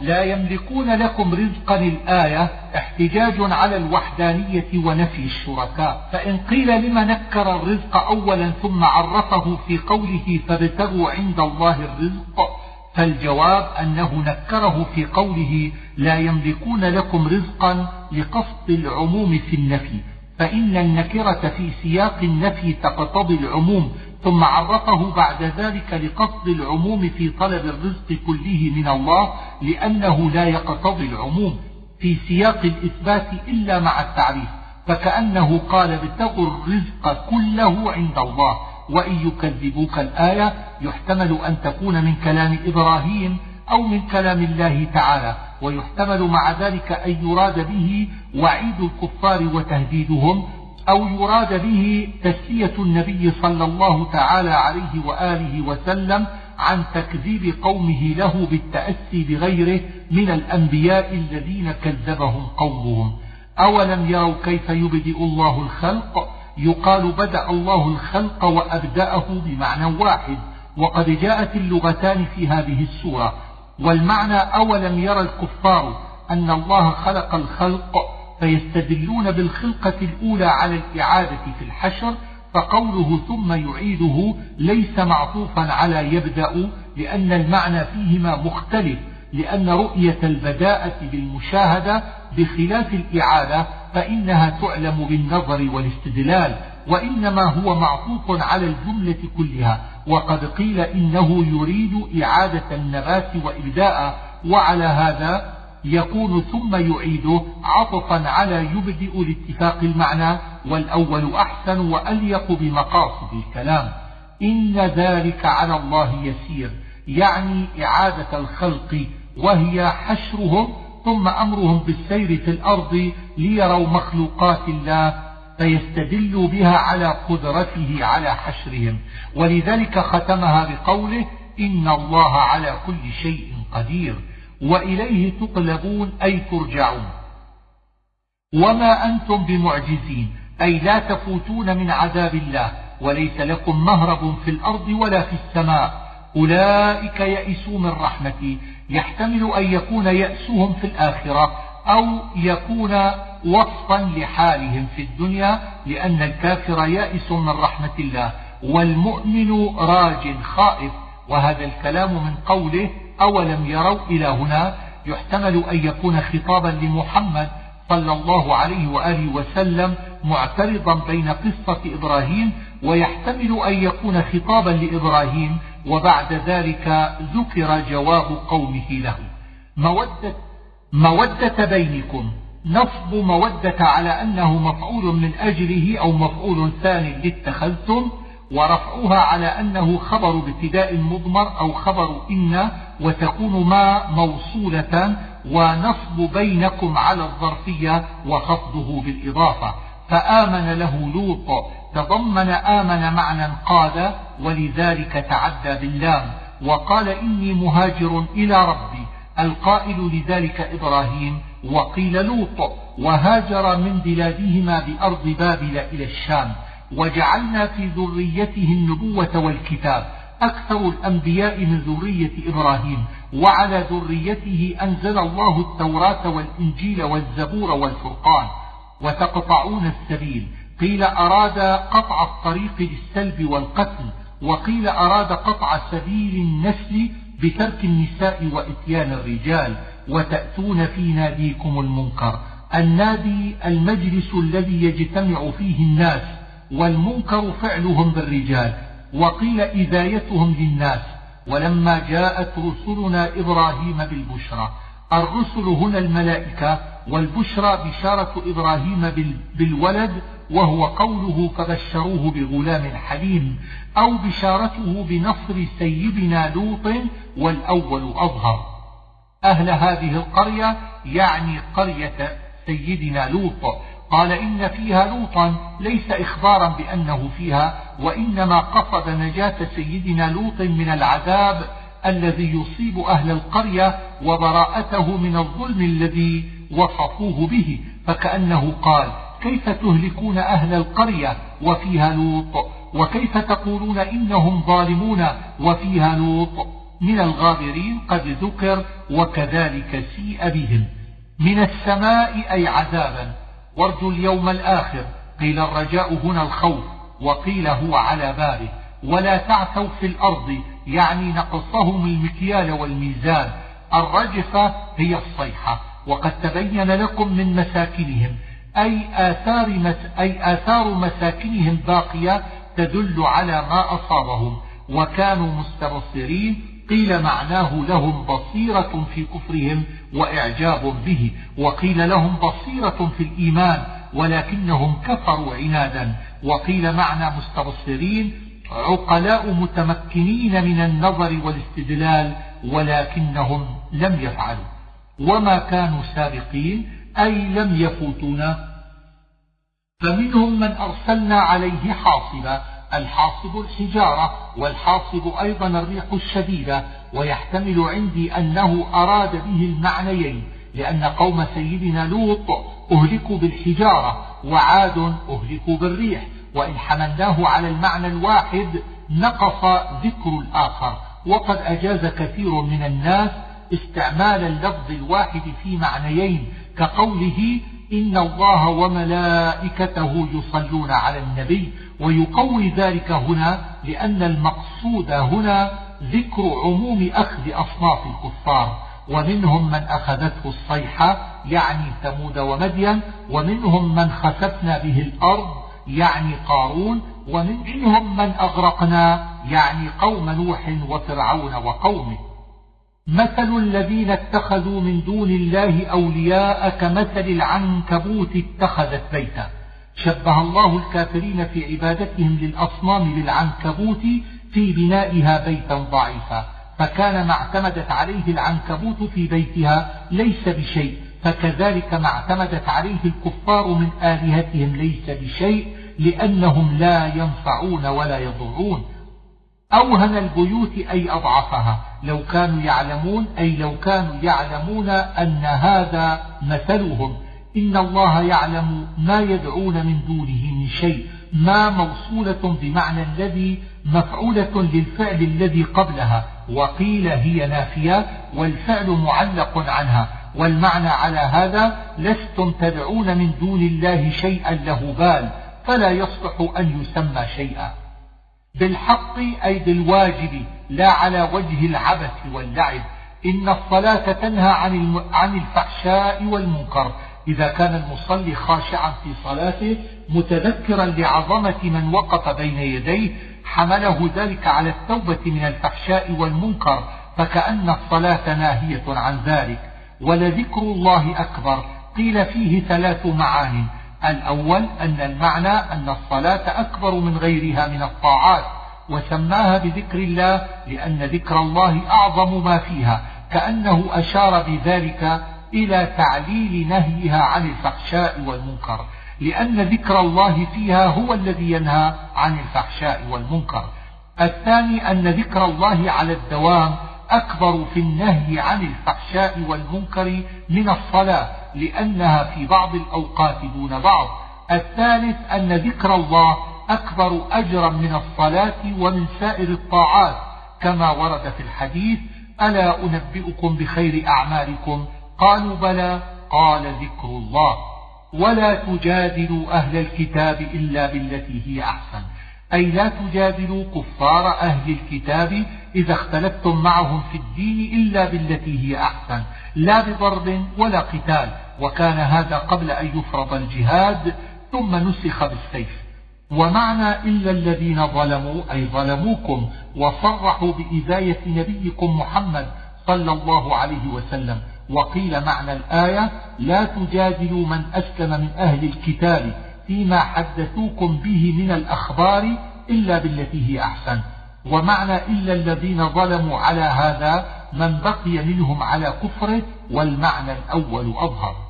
لا يملكون لكم رزقا الآية احتجاج على الوحدانية ونفي الشركاء. فإن قيل لما نكر الرزق أولا ثم عرفه في قوله فابتغوا عند الله الرزق فالجواب أنه نكره في قوله لا يملكون لكم رزقا لقصد العموم في النفي فإن النكرة في سياق النفي تقتضي العموم ثم عرفه بعد ذلك لقصد العموم في طلب الرزق كله من الله لأنه لا يقتضي العموم في سياق الإثبات إلا مع التعريف فكأنه قال ابتغوا الرزق كله عند الله وإن يكذبوك الآية يحتمل أن تكون من كلام إبراهيم أو من كلام الله تعالى ويحتمل مع ذلك أن يراد به وعيد الكفار وتهديدهم أو يراد به تسلية النبي صلى الله تعالى عليه وآله وسلم عن تكذيب قومه له بالتأسي بغيره من الأنبياء الذين كذبهم قومهم. أولم يروا كيف يبدئ الله الخلق؟ يقال بدأ الله الخلق وأبدأه بمعنى واحد وقد جاءت اللغتان في هذه السورة. والمعنى أولم يرى الكفار أن الله خلق الخلق فيستدلون بالخلقة الأولى على الإعادة في الحشر فقوله ثم يعيده ليس معطوفا على يبدأ لأن المعنى فيهما مختلف لأن رؤية البداءة بالمشاهدة بخلاف الإعادة فإنها تعلم بالنظر والاستدلال وإنما هو معطوف على الجملة كلها وقد قيل إنه يريد إعادة النبات وإبداء وعلى هذا يكون ثم يعيده عطفا على يبدئ لاتفاق المعنى والأول أحسن وأليق بمقاصد الكلام. إن ذلك على الله يسير يعني إعادة الخلق وهي حشرهم ثم أمرهم بالسير في الأرض ليروا مخلوقات الله فيستدلوا بها على قدرته على حشرهم. ولذلك ختمها بقوله إن الله على كل شيء قدير. وإليه تقلبون أي ترجعون. وما أنتم بمعجزين. أي لا تفوتون من عذاب الله. وليس لكم مهرب في الأرض ولا في السماء. أولئك يئسوا من رحمتي. يحتمل أن يكون يأسهم في الآخرة أو يكون وصفا لحالهم في الدنيا لأن الكافر يائس من رحمة الله والمؤمن راج خائف وهذا الكلام من قوله أولم يروا إلى هنا؟ يحتمل أن يكون خطابا لمحمد صلى الله عليه وآله وسلم معترضا بين قصة إبراهيم ويحتمل أن يكون خطابا لإبراهيم وبعد ذلك ذكر جواب قومه له. مودة, مودة بينكم. نصب مودة على أنه مفعول من أجله أو مفعول ثاني لاتخذتم ورفعها على أنه خبر ابتداء مضمر أو خبر إن وتكون ما موصولة ونصب بينكم على الظرفية وخفضه بالإضافة. فآمن له لوط تضمن آمن معنى قال ولذلك تعدى باللام. وقال إني مهاجر إلى ربي القائل لذلك إبراهيم وقيل لوط وهاجر من بلادهما بأرض بابل إلى الشام. وجعلنا في ذريته النبوة والكتاب أكثر الأنبياء من ذرية إبراهيم. وعلى ذريته أنزل الله التوراة والإنجيل والزبور والفرقان. وتقطعون السبيل. قيل أراد قطع الطريق للسلب والقتل وقيل أراد قطع سبيل النسل بترك النساء وإتيان الرجال وتأتون في ناديكم المنكر. النادي المجلس الذي يجتمع فيه الناس والمنكر فعلهم بالرجال وقيل إذايتهم للناس. ولما جاءت رسلنا إبراهيم بالبشرى الرسل هنا الملائكة والبشرى بشارة إبراهيم بالولد وهو قوله فبشروه بغلام حليم أو بشارته بنصر سيدنا لوط والأول أظهر. أهل هذه القرية يعني قرية سيدنا لوط. قال إن فيها لوطا ليس إخبارا بأنه فيها وإنما قصد نجاة سيدنا لوط من العذاب الذي يصيب أهل القرية وبراءته من الظلم الذي وصفوه به. فكأنه قال كيف تهلكون أهل القرية وفيها لوط؟ وكيف تقولون إنهم ظالمون وفيها لوط؟ من الغابرين قد ذكر وكذلك سيء بهم. من السماء أي عذابا. وارجوا اليوم الآخر. قيل الرجاء هنا الخوف. وقيل هو على باله ولا تعثوا في الأرض. يعني نقصهم المكيال والميزان. الرجفة هي الصيحة. وقد تبين لكم من مساكنهم. أي آثار, مس أي آثار مساكنهم باقية تدل على ما أصابهم وكانوا مستبصرين قيل معناه لهم بصيرة في كفرهم وإعجاب به وقيل لهم بصيرة في الإيمان ولكنهم كفروا عنادا وقيل معنى مستبصرين عقلاء متمكنين من النظر والاستدلال ولكنهم لم يفعلوا. وما كانوا سابقين أي لم يفوتونا. فمنهم من أرسلنا عليه حاصبا الحاصب الحجارة والحاصب أيضا الريح الشديدة ويحتمل عندي أنه أراد به المعنيين لأن قوم سيدنا لوط أهلكوا بالحجارة وعاد أهلكوا بالريح وإن حملناه على المعنى الواحد نقص ذكر الآخر. وقد أجاز كثير من الناس استعمال اللفظ الواحد في معنيين كقوله إن الله وملائكته يصلون على النبي ويقوي ذلك هنا لأن المقصود هنا ذكر عموم أخذ أصناف الكفار ومنهم من أخذته الصيحة يعني ثمود ومدين ومنهم من خسفنا به الأرض يعني قارون ومنهم من أغرقنا يعني قوم نوح وفرعون وقومه. مثل الذين اتخذوا من دون الله أولياء كمثل العنكبوت اتخذت بيتا. شبه الله الكافرين في عبادتهم للأصنام بالعنكبوت في بنائها بيتا ضعيفا. فكان ما اعتمدت عليه العنكبوت في بيتها ليس بشيء فكذلك ما اعتمدت عليه الكفار من آلهتهم ليس بشيء لأنهم لا ينفعون ولا يضرون. أوهن البيوت أي أضعفها. لو كانوا يعلمون أي لو كانوا يعلمون أن هذا مثلهم. إن الله يعلم ما يدعون من دونه من شيء. ما موصولة بمعنى الذي مفعولة للفعل الذي قبلها. وقيل هي نافية والفعل معلق عنها. والمعنى على هذا لستم تدعون من دون الله شيئا له بال. فلا يصلح أن يسمى شيئا. بالحق أي بالواجب لا على وجه العبث واللعب. إن الصلاة تنهى عن عن الفحشاء والمنكر. إذا كان المصلي خاشعا في صلاته متذكرا لعظمة من وقف بين يديه حمله ذلك على التوبة من الفحشاء والمنكر فكأن الصلاة ناهية عن ذلك. ولذكر الله أكبر. قيل فيه ثلاث معان. الأول أن المعنى أن الصلاة أكبر من غيرها من الطاعات وسماها بذكر الله لأن ذكر الله أعظم ما فيها كأنه أشار بذلك إلى تعليل نهيها عن الفحشاء والمنكر لأن ذكر الله فيها هو الذي ينهى عن الفحشاء والمنكر. الثاني أن ذكر الله على الدوام أكبر في النهي عن الفحشاء والمنكر من الصلاة لأنها في بعض الأوقات دون بعض. الثالث أن ذكر الله أكبر أجرا من الصلاة ومن سائر الطاعات. كما ورد في الحديث ألا أنبئكم بخير أعمالكم؟ قالوا بلى قال ذكر الله. ولا تجادلوا أهل الكتاب إلا بالتي هي أحسن. أي لا تجادلوا كفار أهل الكتاب إذا اختلفتم معهم في الدين إلا بالتي هي أحسن. لا بضرب ولا قتال. وكان هذا قبل أن يفرض الجهاد ثم نسخ بالسيف. ومعنى إلا الذين ظلموا أي ظلموكم وصرحوا بإذاية نبيكم محمد صلى الله عليه وسلم. وقيل معنى الآية لا تجادلوا من أسلم من أهل الكتاب فيما حدثوكم به من الأخبار إلا بالتي هي أحسن. ومعنى إلا الذين ظلموا على هذا من بقي منهم على كفره والمعنى الأول أظهر.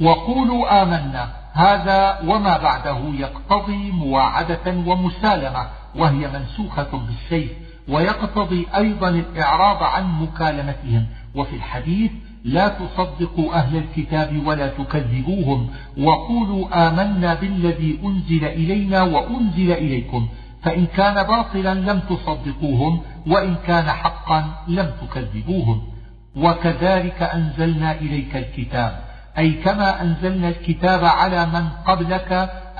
وقولوا آمنا. هذا وما بعده يقتضي مواعدة ومسالمة وهي منسوخة بالسيف ويقتضي أيضا الإعراض عن مكالمتهم. وفي الحديث لا تصدقوا أهل الكتاب ولا تكذبوهم. وقولوا آمنا بالذي أنزل إلينا وأنزل إليكم. فإن كان باطلا لم تصدقوهم وإن كان حقا لم تكذبوهم. وكذلك أنزلنا إليك الكتاب. أي كما أنزلنا الكتاب على من قبلك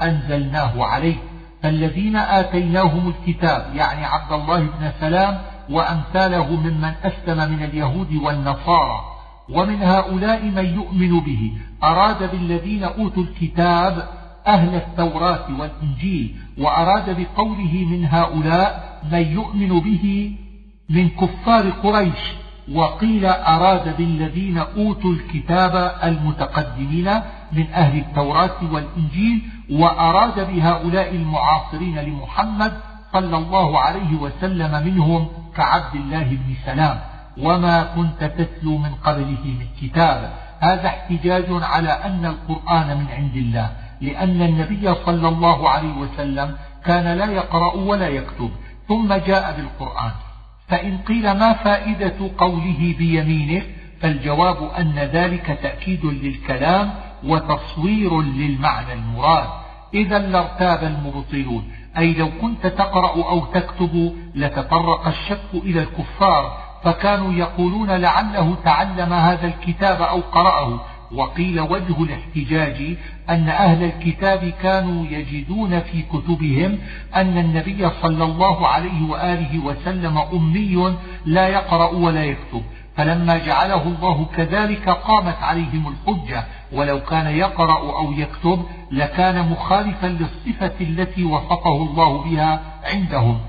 أنزلناه عليك. فالذين آتيناهم الكتاب يعني عبد الله بن سلام وأمثاله ممن أسلم من اليهود والنصارى ومن هؤلاء من يؤمن به أراد بالذين أوتوا الكتاب أهل التوراة والإنجيل وأراد بقوله من هؤلاء من يؤمن به من كفار قريش. وقيل أراد بالذين أوتوا الكتاب المتقدمين من أهل التوراة والإنجيل وأراد بهؤلاء المعاصرين لمحمد صلى الله عليه وسلم منهم كعبد الله بن سلام وما كنت تتلو من قبله من كتاب. هذا احتجاج على أن القرآن من عند الله لأن النبي صلى الله عليه وسلم كان لا يقرأ ولا يكتب ثم جاء بالقرآن. فإن قيل ما فائدة قوله بيمينه فالجواب أن ذلك تأكيد للكلام وتصوير للمعنى المراد. إذا لارتاب المبطلون. أي لو كنت تقرأ أو تكتب لتطرق الشك إلى الكفار فكانوا يقولون لعله تعلم هذا الكتاب أو قرأه. وقيل وجه الاحتجاج أن أهل الكتاب كانوا يجدون في كتبهم أن النبي صلى الله عليه وآله وسلم أمي لا يقرأ ولا يكتب فلما جعله الله كذلك قامت عليهم الحجة ولو كان يقرأ أو يكتب لكان مخالفا للصفة التي وصفه الله بها عندهم.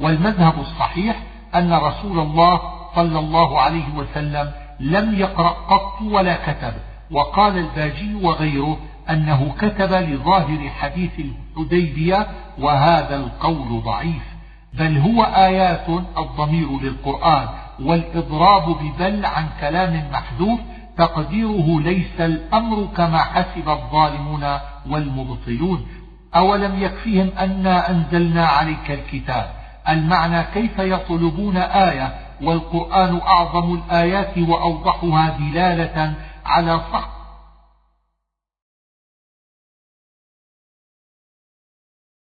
والمذهب الصحيح أن رسول الله صلى الله عليه وسلم لم يقرأ قط ولا كتب. وقال الباجي وغيره أنه كتب لظاهر حديث الحديبية وهذا القول ضعيف بل هو آيات الضمير للقرآن والإضراب ببل عن كلام محذوف تقديره ليس الأمر كما حسب الظالمون والمبطلون. أولم يكفيهم أنا أنزلنا عليك الكتاب؟ المعنى كيف يطلبون آية والقرآن أعظم الآيات وأوضحها دلالة على صح